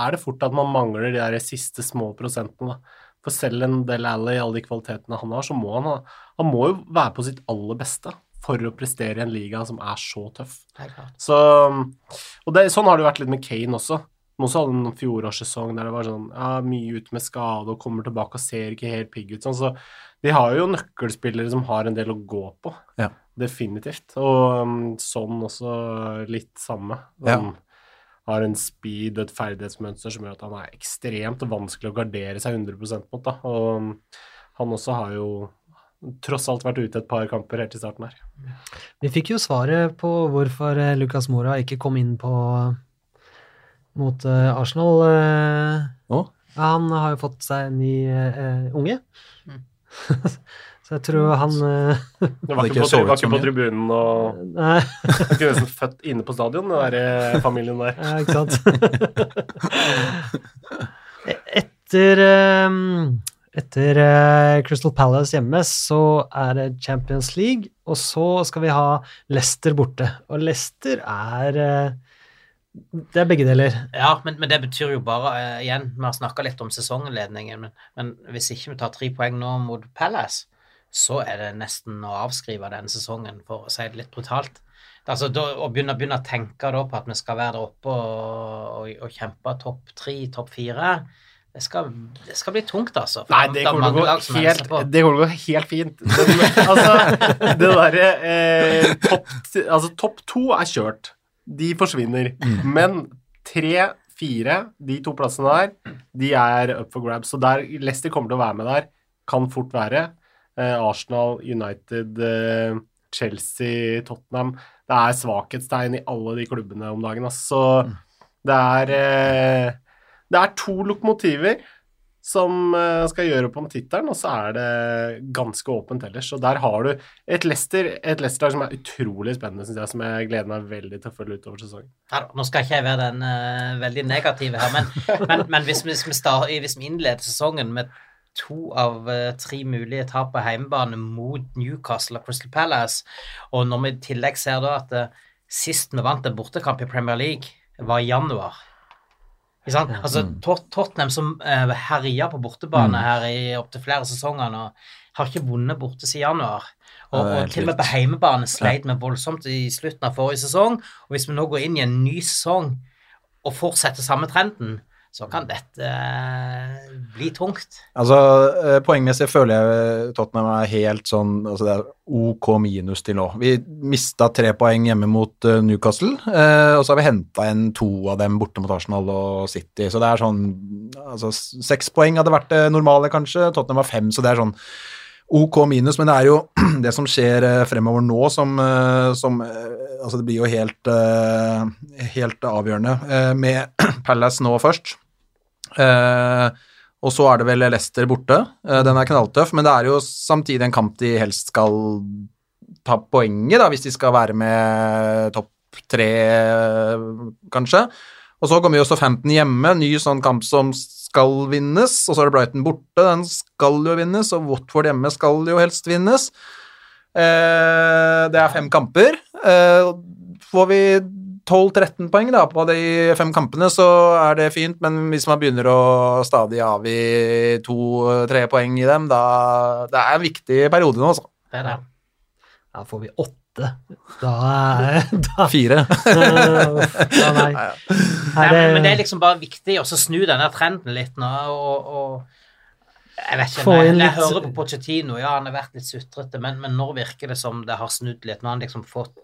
er det fort at man mangler de der siste små prosentene, da. For selv en Del Alli, alle de kvalitetene han har, så må han ha Han må jo være på sitt aller beste for å prestere i en liga som er så tøff. Så, og det, sånn har det jo vært litt med Kane også. Han også hadde en fjorårssesong der det var sånn ja, mye ut med skade og kommer tilbake og ser ikke helt pigg ut. Sånn, så de har jo nøkkelspillere som har en del å gå på. Ja. Definitivt. Og um, sånn også litt samme. Han har en speed og et ferdighetsmønster som gjør at han er ekstremt vanskelig å gardere seg 100% mot. Da. Og um, han også har jo tross alt vært ute et par kamper helt i starten her. Vi fikk jo svaret på hvorfor eh, Lucas Mora ikke kom inn på mot eh, Arsenal. Nå? Ja, Han har jo fått seg en ny uh, unge. Mm. (laughs) Så jeg tror han eh, Det var ikke, ikke på, var ikke på tribunen og (laughs) Nei, var ikke nesten født inne på stadion, den der eh, familien der. ja, ikke sant. (laughs) Etter eh, etter eh, Crystal Palace hjemme så er det Champions League, og så skal vi ha Leicester borte. Og Leicester er eh, Det er begge deler. Ja, men, men det betyr jo bare uh, Igjen, vi har snakka litt om sesongledningen, men, men hvis ikke vi tar tre poeng nå mot Palace, så er det nesten å avskrive denne sesongen, for å si det litt brutalt. Altså, da, Å begynne, begynne å tenke da på at vi skal være der oppe og, og, og kjempe topp tre, topp fire, det skal, det skal bli tungt, altså. for Nei, det er kommer til å gå helt, fint. (laughs) Det, altså, det derre eh, topp altså, topp to er kjørt. De forsvinner. Men tre, fire, de to plassene der, de er up for grabs. Så der Leicester kommer til å være med der, kan fort være. Eh, Arsenal, United, eh, Chelsea, Tottenham. Det er svakhetstegn i alle de klubbene om dagen. Altså. Så det er eh, Det er to lokomotiver som eh, skal gjøre opp om tittelen, og så er det ganske åpent ellers. Og der har du et Leicester et Leicester som er utrolig spennende, syns jeg, som jeg gleder meg veldig til å følge utover sesongen. Ja, nå skal ikke jeg være den uh, veldig negative her, men, (laughs) men, men hvis, vi, hvis, vi start, hvis vi innleder sesongen med to av eh, tre mulige tap på heimebane mot Newcastle og Crystal Palace, og når vi i tillegg ser da at eh, sist vi vant en bortekamp i Premier League, var i januar? Altså, Tot Tottenham som uh, herja på bortebane her i opptil flere sesonger nå, har ikke vunnet borte siden januar. Og, Ja, og til og med på heimebane sleit vi voldsomt i slutten av forrige sesong. Og hvis vi nå går inn i en ny sesong og fortsetter samme trenden, så kan dette eh, bli tungt. Altså, eh, Poengmessig føler jeg Tottenham er helt sånn altså Det er OK minus til nå. Vi mista tre poeng hjemme mot eh, Newcastle, eh, og så har vi henta inn to av dem borte mot Arsenal og City. Så det er sånn altså Seks poeng hadde vært det normale, kanskje. Tottenham var fem, så det er sånn OK minus, men det er jo (clears throat) det som skjer eh, fremover nå som, eh, som eh, Altså, det blir jo helt, eh, helt avgjørende. Eh, Med (clears throat) Palace nå først. Eh, og så er det vel Leicester borte. Eh, den er knalltøff, men det er jo samtidig en kamp de helst skal ta poenget, da, hvis de skal være med topp tre, eh, kanskje. Og så kommer jo også 15 hjemme, ny sånn kamp som skal vinnes. Og så er det Brighton borte, den skal jo vinnes, og Watford hjemme skal jo helst vinnes. Eh, det er fem kamper. Eh, får vi 12-13 poeng da, på de fem kampene, så er det fint, men hvis man begynner å stadig avgi to-tre poeng i dem, da Det er en viktig periode nå, altså. Det er det. Da får vi åtte, da (laughs) da, Fire. (laughs) da, nei. Nei, Er men, men det er liksom bare viktig å snu denne trenden litt nå, og, og jeg vet ikke, jeg, jeg hører på Pochettino, ja, han har vært litt sutrete, men, men nå virker det som det har snudd litt. Nå har han liksom fått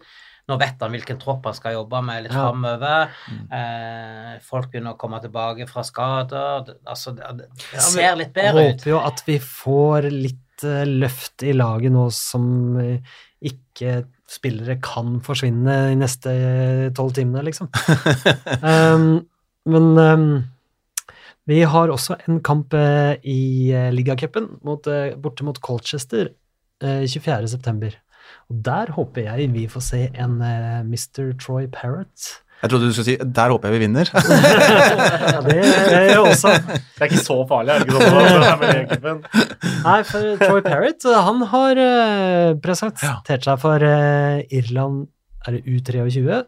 nå vet han hvilken tropp han skal jobbe med litt Ja. framover. Mm. Eh, folk begynner å komme tilbake fra skader. Altså, det, det ser litt bedre ut. håper jo at vi får litt uh, løft i laget nå som uh, ikke spillere kan forsvinne de neste tolv timene, liksom. (laughs) um, men um, vi har også en kamp eh, i ligacupen mot, eh, borte mot Colchester uh, 24.9. Og der håper jeg vi får se en uh, Mr. Troy Parrott. Jeg trodde du skulle si 'der håper jeg vi vinner'. (laughs) ja, det er jo også Det er ikke så farlig, er det ikke sånn? Nei, for Troy Parrott, han har uh, presentert seg for eh, Irland Er det U23? U21.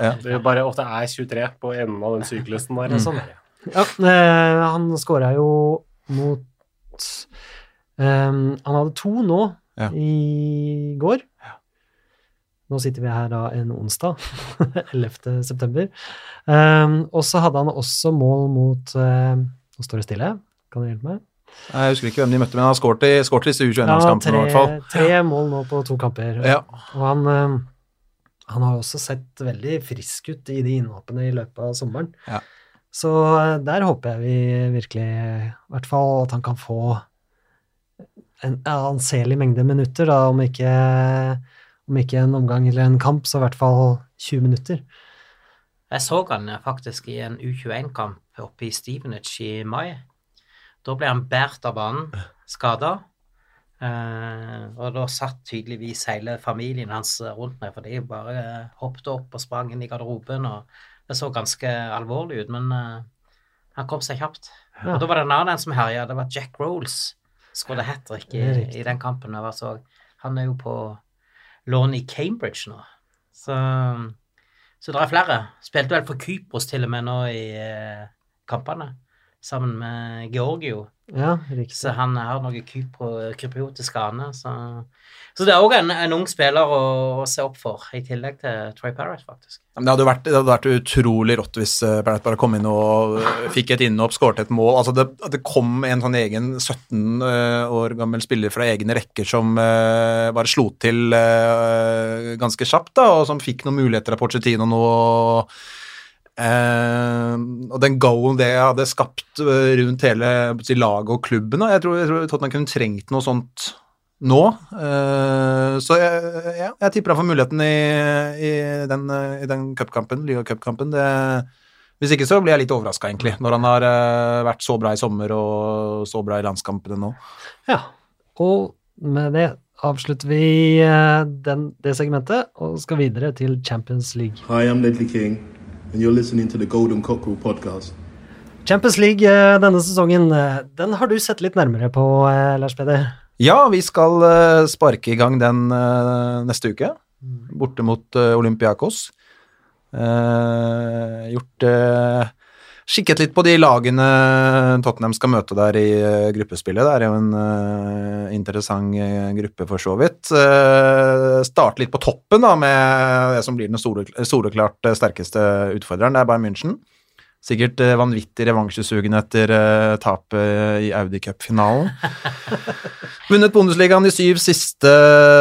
Ja. Det er bare ofte er 23 på enden av den syklusen der. Sånn er. Ja, eh, han skåra jo mot um, Han hadde to nå Ja. i går. Nå sitter vi her da en onsdag, (laughs) 11. september. Um, og så hadde han også mål mot uh, Nå står det stille, kan du hjelpe meg? Jeg husker ikke hvem de møtte, men han har skåret i, skåret i disse U21-landskampene Ja, tre, tre mål nå på to kamper. Ja. Og han, eh, han har også sett veldig frisk ut i de innhoppene i løpet av sommeren. Ja. Så eh, der håper jeg vi virkelig, i hvert fall at han kan få en anselig mengde minutter, da, om ikke, om ikke en omgang eller en kamp, så i hvert fall 20 minutter. Jeg så han faktisk i en U21-kamp oppe i Stevenage i mai. Da ble han båret av banen, skada. Eh, og da satt tydeligvis hele familien hans rundt meg, for de bare eh, hoppet opp og sprang inn i garderoben. og Det så ganske alvorlig ut, men eh, han kom seg kjapt. Ja. Og da var det en annen som herja, det var Jack Rolls. Skåret hat trick i, i den kampen. jeg var så. Han er jo på lån i Cambridge nå. Så, så det er flere. Spilte vel for Kypros til og med nå i eh, kampene, sammen med Georgio. Ja, riktig. Så han har noe kypriotisk ane. Så, så det er òg en, en ung spiller å, å se opp for, i tillegg til Troy Parrott, faktisk. Men Det hadde, vært, det hadde vært utrolig rått hvis Parrott bare kom inn og eh, fikk et innhopp, skåret et mål. Altså det, det kom en sånn egen 17 eh, år gammel spiller fra egne rekker som eh, bare slo til eh, ganske kjapt, da, og som fikk noen muligheter av Pochettino nå. Eh, og den goalen det hadde skapt eh, rundt hele si, laget og klubben Jeg tror, jeg tror Tottenham kunne trengt noe sånt nå. Eh, så jeg, ja, jeg tipper han får muligheten i, i den, i den cupkampen, ligacupkampen. Det, Hvis ikke så blir jeg litt overraska, egentlig, når han har eh, vært så bra i sommer og så bra i landskampene nå. Ja, og med det avslutter vi eh, den, det segmentet og skal videre til Champions League. Hi, I'm Ledley King, and you're listening to the Golden Cockerel podcast. Champions League eh, denne sesongen, eh, den har du sett litt nærmere på, eh, Lars Peder. Ja, vi skal sparke i gang den neste uke, borte mot Olympiakos. Eh, gjort Kikket litt på de lagene Tottenham skal møte der i eh, gruppespillet. Det er jo en uh, interessant eh, gruppe, for så vidt. Uh, starte litt på toppen da, med det som blir den soleklart sterkeste utfordreren. Det er Bayern München. Sikkert eh, vanvittig revansjesugen etter uh, tapet i Audi Cup-finalen. (laughs) Vunnet Bundesligaen de syv siste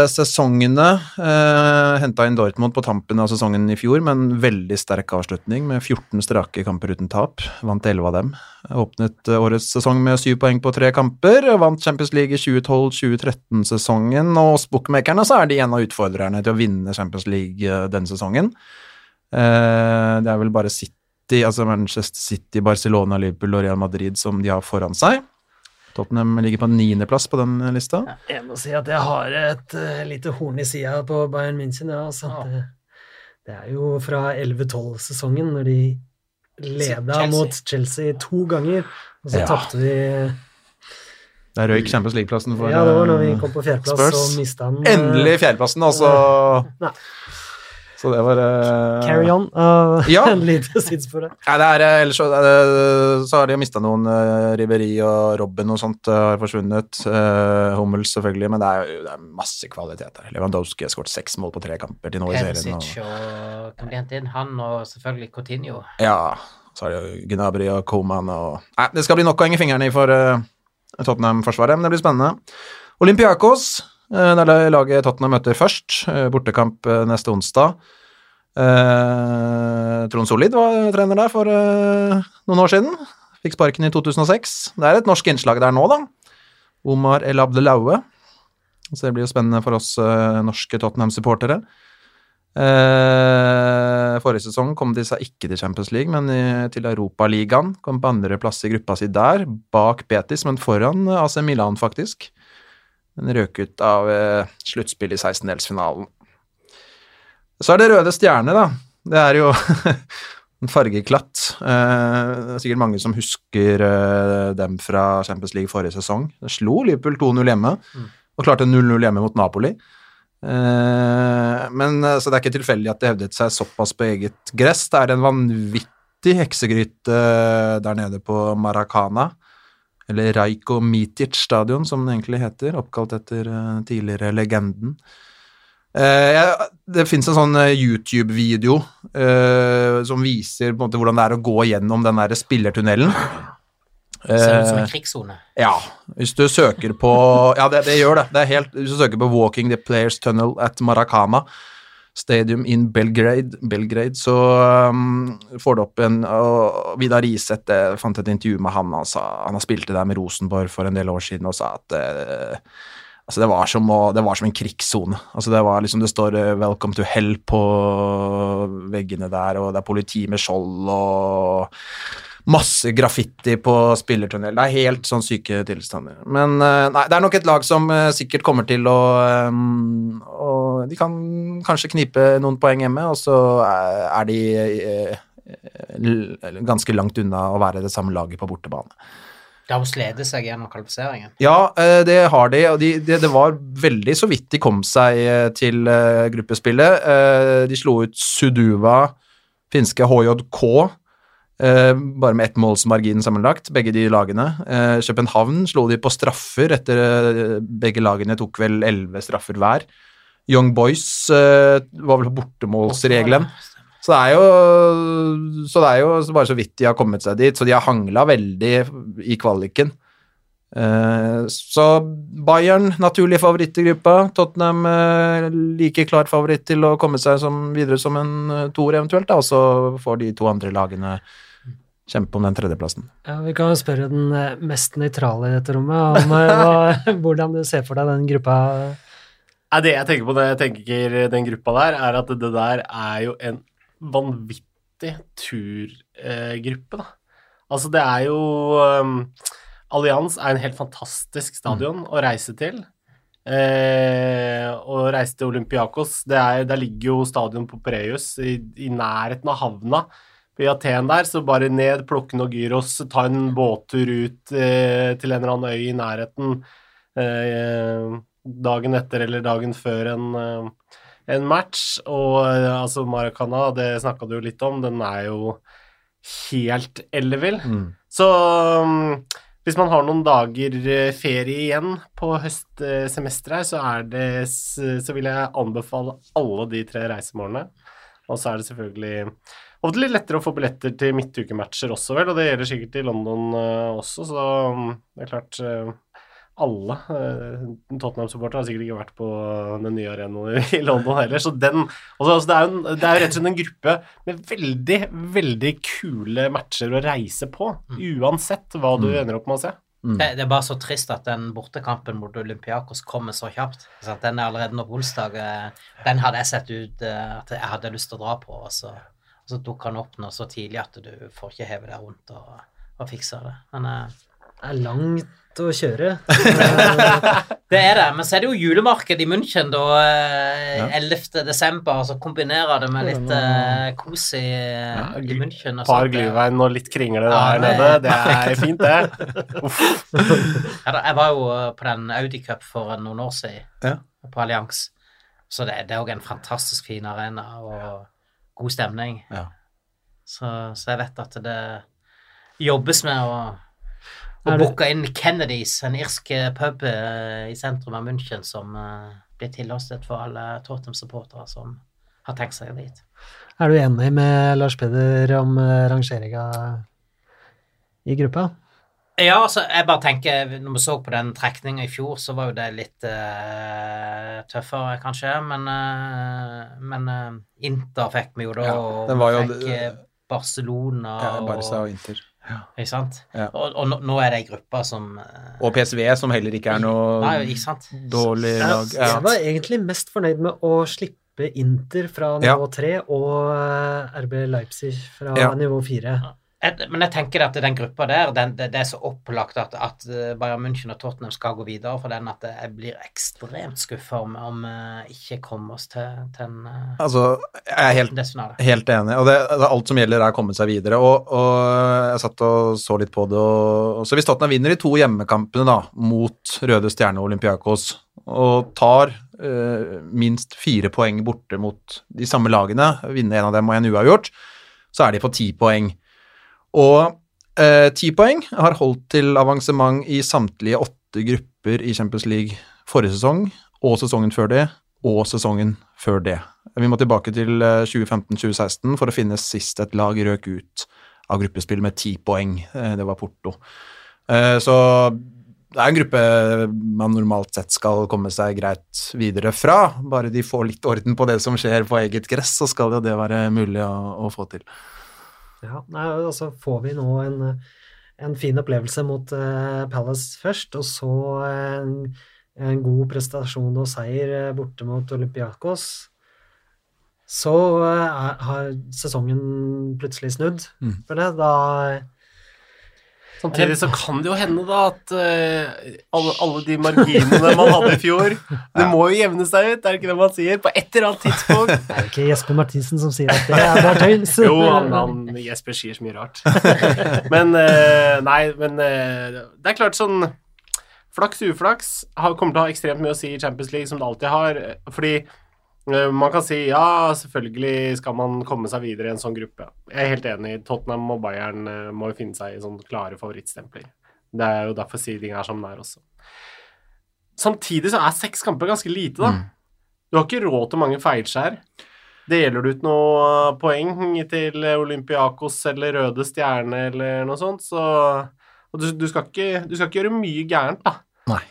sesongene. Uh, Henta inn Dortmund på tampen av sesongen i fjor, med en veldig sterk avslutning med 14 strake kamper uten tap. Vant 11 av dem. Åpnet eh, årets sesong med syv poeng på tre kamper. Vant Champions League i 2012-2013-sesongen, og hos bookmakerne så er de en av utfordrerne til å vinne Champions League eh, denne sesongen. Uh, det er vel bare City, altså Manchester City, Barcelona, Liverpool og Real Madrid som de har foran seg. Tottenham ligger på niendeplass på den lista. Jeg må si at jeg har et uh, lite horn i sida på Bayern München. Ja, altså. det, det er jo fra 11-12-sesongen, når de leda Chelsea. mot Chelsea to ganger, og så Ja. tapte de Der røyk Champions League-plassen for Ja, det var når vi eh, kom på fjerdeplass Spurs. og mista den. eh, Endelig fjerdeplassen, altså. Nei. Så det var uh, Carry on. Uh, Ja. (laughs) En lite sidespor her. Nei, det er, eh, ellers så, eh, så har de mista noen uh, Riveri og Robben og sånt har forsvunnet. Uh, Hummels selvfølgelig, men det er jo det er masse kvalitet der. Lewandowski har skåret seks mål på tre kamper til nå i serien. Perisic Og, og kan bli hentet inn. Han og selvfølgelig Coutinho. ja, så er det jo Gnabry og Coman og Nei, det skal bli nok å henge fingrene for uh, Tottenham-forsvaret, men det blir spennende. Olympiakos, uh, det er laget Tottenham møter først. eh, bortekamp eh, neste onsdag. Eh, Trond Solid var trener der for eh, noen år siden. Fikk sparken i 2006. Det er et norsk innslag der nå, da. Omar El Abdelaue. Så det blir jo spennende for oss eh, norske Tottenham-supportere. Eh, forrige sesong kom de seg ikke til Champions League, men i, til Europaligaen. Kom på andreplass i gruppa si der, bak Betis, men foran eh, AC Milan, faktisk. Men røk ut av eh, sluttspillet i 16-delsfinalen. Så er det Røde Stjerne, da. Det er jo (laughs) en fargeklatt. Eh, det er sikkert mange som husker eh, dem fra Champions League forrige sesong. Det slo Liverpool 2-0 hjemme, og klarte 0-0 hjemme mot Napoli. Eh, men eh, Så det er ikke tilfeldig at det hevdet seg såpass på eget gress. Det er en vanvittig heksegryte eh, der nede på Maracana. Eller Rajko Mitic stadion, som den egentlig heter. Oppkalt etter eh, tidligere legenden. Eh, det fins en sånn eh, YouTube-video som viser på en måte hvordan det er å gå gjennom den der spillertunnelen. Ser ut som en krigssone. ja, hvis du søker på Ja, det, det gjør det. det helt, hvis du søker på 'Walking the Players Tunnel at Maracana', Stadium in Belgrade, Belgrade så um, får du opp en og Vidar Iseth jeg fant et intervju med han. Han, sa, han har spilt det der med Rosenborg for en del år siden og sa at uh, altså det, var som det var som en krigssone. Altså det, liksom, det står eh, 'Welcome to hell' på veggene der, og det er politi med skjold og masse graffiti på spillertunnel. Det er helt sånn syke tilstander. Men eh, nei, det er nok et lag som eh, sikkert kommer til å Og de kan kanskje knipe noen poeng hjemme, og så er, de eh, ganske langt unna å være det samme laget på bortebane. De har sledet seg gjennom kvalifiseringen. Ja, eh, det har de, og de, det, det var veldig så vidt de kom seg eh, til eh, gruppespillet. Eh, De slo ut Suduva, finske HJK, eh, bare med ett måls margin sammenlagt, begge de lagene. Eh, København slo de på straffer etter eh, begge lagene tok vel elleve straffer hver. Young Boys eh, var vel på bortemålsregelen. Så det jo, så det er jo bare så vidt de har kommet seg dit, så de har hangla veldig i kvaliken. Eh, så Bayern naturlig favoritt i gruppa. Tottenham eh, like klar favoritt til å komme seg som, videre som en eh, toer eventuelt, og så får de to andre lagene kjempe om den tredjeplassen. Ja, vi kan jo spørre den eh, mest nøytrale i dette rommet om eh, hva, (laughs) hvordan du ser for deg den gruppa. Ja, det jeg tenker på når jeg tenker den gruppa der, er at det der er jo en vanvittig tur eh, da. Altså, det er jo um, Allianz er en helt fantastisk stadion å reise til. Eh, å reise til Olympiakos det er, Der ligger jo stadion på Preus, i, i nærheten av havna i Aten der, så bare ned, plukke noe gyros, ta en båttur ut eh, til en eller annen øy i nærheten eh, dagen etter eller dagen før en, eh, en match. Og eh, altså Maracana, det snakka du jo litt om, den er jo helt ellevill. Så um, hvis man har noen dager eh, ferie igjen på høstsemesteret så det Så vil jeg anbefale alle de tre reisemålene. Og så er det selvfølgelig ofte litt lettere å få billetter til midtukematcher også, vel, og det gjelder sikkert i London eh, også, så um, det er klart eh, alle uh, Tottenham-supportere har sikkert ikke vært på den nye arenaen i London heller, så den også, altså, det, er jo en, det er jo rett og slett en gruppe med veldig, veldig kule matcher å reise på, uansett hva du ender opp med å se. Det, det er bare så trist at den bortekampen mot Olympiakos kommer så kjapt. ikke? Den er allerede nå på onsdag. eh, Den hadde jeg sett ut eh, at jeg hadde lyst til å dra på, og så, og så dukker han opp nå så tidlig at du får ikke heve deg rundt og, og fikse det. Men eh, Det er langt å kjøre. (laughs) det er det. Men så er det jo julemarked i München da eh, 11. desember, og så kombinerer det med litt uh, kos i, i München. Et par gluvein glyvein og litt kringle Ja, der det- nede, det er (laughs) fint, det. Uff. Ja, da, jeg var jo eh, på den Audi Cup for noen år siden, Ja. på Allianz. Så det, det er òg en fantastisk fin arena og god stemning. Ja. Så, så jeg vet at det jobbes med å, å booke inn Kennedys, en irsk pub eh, i sentrum av München, som uh, blir tilholdssted for alle Tottenham-supportere som har tenkt seg dit. Er du enig med Lars Peder om eh, rangeringa i gruppa? Ja, altså, jeg bare tenker Når vi så på den trekninga i fjor, så var jo det litt uh, tøffere, kanskje. Men, uh, men uh, Inter fikk vi jo da, Ja, og vi fikk Barcelona Ja, Barca og og Inter. Ikke sant? Ja. Og, og nå, nå er det ei gruppe som Og PSV, som heller ikke er noe Nei, ikke sant? dårlig lag. Ja. Jeg var egentlig mest fornøyd med å slippe Inter fra nivå tre og RB Leipzig fra Ja. nivå fire. Jeg, men jeg tenker at den gruppa der, den, det, det er så opplagt at, at eh, Bayern München og Tottenham skal gå videre for den, at jeg blir ekstremt skuffa om, om eh, ikke kommer oss til, til en uh, Altså, jeg er helt. Helt enig. Og det, det, alt som gjelder, er å komme seg videre. Og, og jeg satt og så litt på det. Og, så hvis Tottenham vinner de to hjemmekampene da, mot Røde Stjerne og Olympiakos, og tar eh, minst fire poeng borte mot de samme lagene, vinner en av dem og en uavgjort, så er de på ti poeng. Og eh, ti poeng har holdt til avansement i samtlige åtte grupper i Champions League forrige sesong, og sesongen før det, og sesongen før det. Vi må tilbake til eh, 2015-2016 for å finne sist et lag røk ut av gruppespill med ti poeng. Eh, Det var Porto. Eh, Så det er en gruppe man normalt sett skal komme seg greit videre fra. Bare de får litt orden på det som skjer på eget gress, så skal jo det være mulig å, å få til. Ja, nei, altså får vi nå en, en fin opplevelse mot uh, Palace først, og så en, en god prestasjon og seier eh, borte mot Olympiakos, så er, har sesongen plutselig snudd Mm. for det. Da Samtidig så kan det jo hende da at uh, alle, alle de marginene man hadde i fjor (laughs) Det må jo jevne seg ut, er det ikke det man sier? På et eller annet tidspunkt. (laughs) Det er jo ikke Jesper Martinsen som sier at det er bare tøys. Jo, han, han Jesper sier så mye rart. (laughs) Men uh, Nei, men uh, det er klart sånn Flaks uflaks har, kommer til å ha ekstremt mye å si i Champions League, som det alltid har. Fordi man kan si ja, selvfølgelig skal man komme seg videre i en sånn gruppe. Jeg er helt enig. Tottenham og Bayern eh, må jo finne seg i sånne klare favorittstempler. Det er jo derfor seeding er som den er også. Samtidig så er seks kamper ganske lite, da. Du har ikke råd til mange feilskjær. Deler du ut noe poeng til Olympiakos eller Røde Stjerne eller noe sånt, så og du, du, skal ikke, du skal ikke gjøre mye gærent, da. Nei.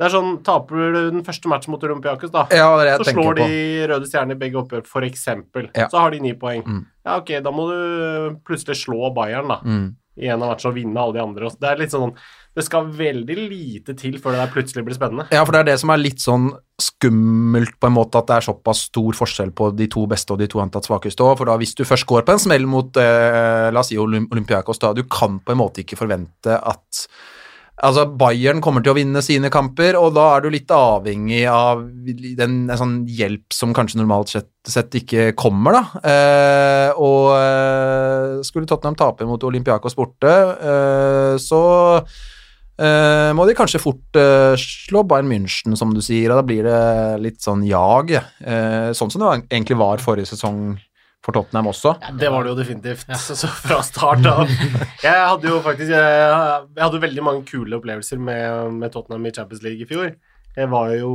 Det er sånn, Taper du den første matchen mot Olympiakos, da, Ja, så slår på. de Røde Stjerne i begge oppgjør, eksempel. Ja. Så har de ni poeng. Mm. Ja, ok, da må du plutselig slå Bayern, da Mm. i en av matchene og vinne alle de andre. Det er litt sånn Det skal veldig lite til før det der plutselig blir spennende. Ja, for det er det som er litt sånn skummelt, på en måte, at det er såpass stor forskjell på de to beste og de to antatt svakeste òg. For da hvis du først går på en smell mot eh, la oss si Olympiakos, da du kan på en måte ikke forvente at Altså, Bayern kommer til å vinne sine kamper, og da er du litt avhengig av den, en sånn hjelp som kanskje normalt sett, ikke kommer, da. Eh, og eh, skulle Tottenham tape mot Olympiakos borte, eh, så eh, må de kanskje fort eh, slå Bayern München, som du sier, og da blir det litt sånn jag. Eh, sånn som det egentlig var forrige sesong for Tottenham også. Det var det jo definitivt. (laughs) Så, så fra start av Jeg hadde jo faktisk Jeg, jeg hadde veldig mange kule opplevelser med, med Tottenham i Champions League i fjor. Jeg var jo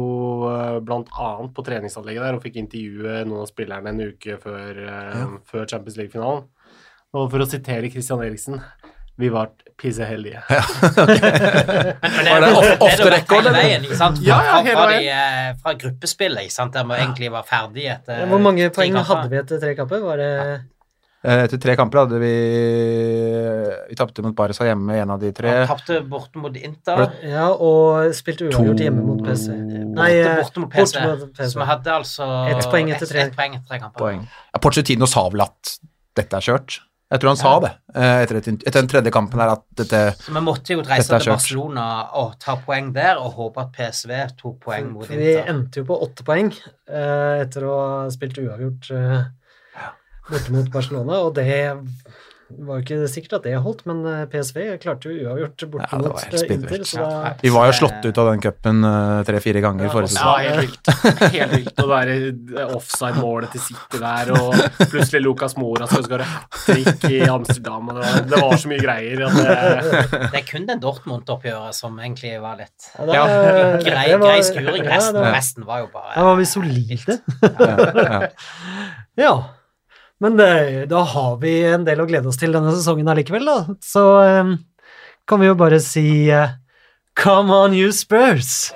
bl.a. blant annet på treningsanlegget der og fikk intervjue noen av spillerne en uke før, ja. før Champions League-finalen. Og for å sitere Christian Eriksen vi ble pisseheldige. Men, (laughs) men det er (laughs) the det var record, eller? veien, ikke sant? Fra, Ja, ja, hele fra, de, veien. eh, fra gruppespillet, ikke sant? der vi egentlig var ferdig etter Hvor mange poeng hadde vi etter tre kamper? Var det Eh, Etter tre kamper hadde vi Vi tapte mot Barca hjemme, en av de tre. Ja, tapte borte mot Inter. Ja, og spilte uavgjort hjemme mot PC. Nei, Borte, eh, mot PC. borte mot PC. Så vi hadde altså Ett poeng etter tre. ett poeng etter tre kamper. poeng. Ja, Porcetino sa vel at dette er kjørt. Jeg tror han sa det eh, etter, et, etter den tredje kampen her, at dette Så vi måtte jo reise til. Barcelona og ta poeng der, og håpe at PSV tok poeng mot Inter. vi endte jo på åtte poeng eh, etter å ha spilt uavgjort eh, borte mot Barcelona, og det var jo ikke sikkert at det holdt, men eh, PSV klarte jo uavgjort borte Ja, det var mot eh. Inter, så da Vi var jo slått ut av den cupen eh, tre-fire ganger forrige Ja, helt vilt. Helt vilt. å være offside-målet til City der, og plutselig Lucas Mora skal skåre hat trick i Amsterdam. Og det, var, det var så mye greier. Det, (laughs) Det er kun den Dortmund-oppgjøret som egentlig var litt ja, grei, var- grei skuring. ja, Resten, da- resten var jo bare Da var vi solide. (laughs) Ja, ja. Ja. Men det, da har vi en del å glede oss til denne sesongen allikevel, da. Så um, kan vi jo bare si uh, Come on, you Spurs!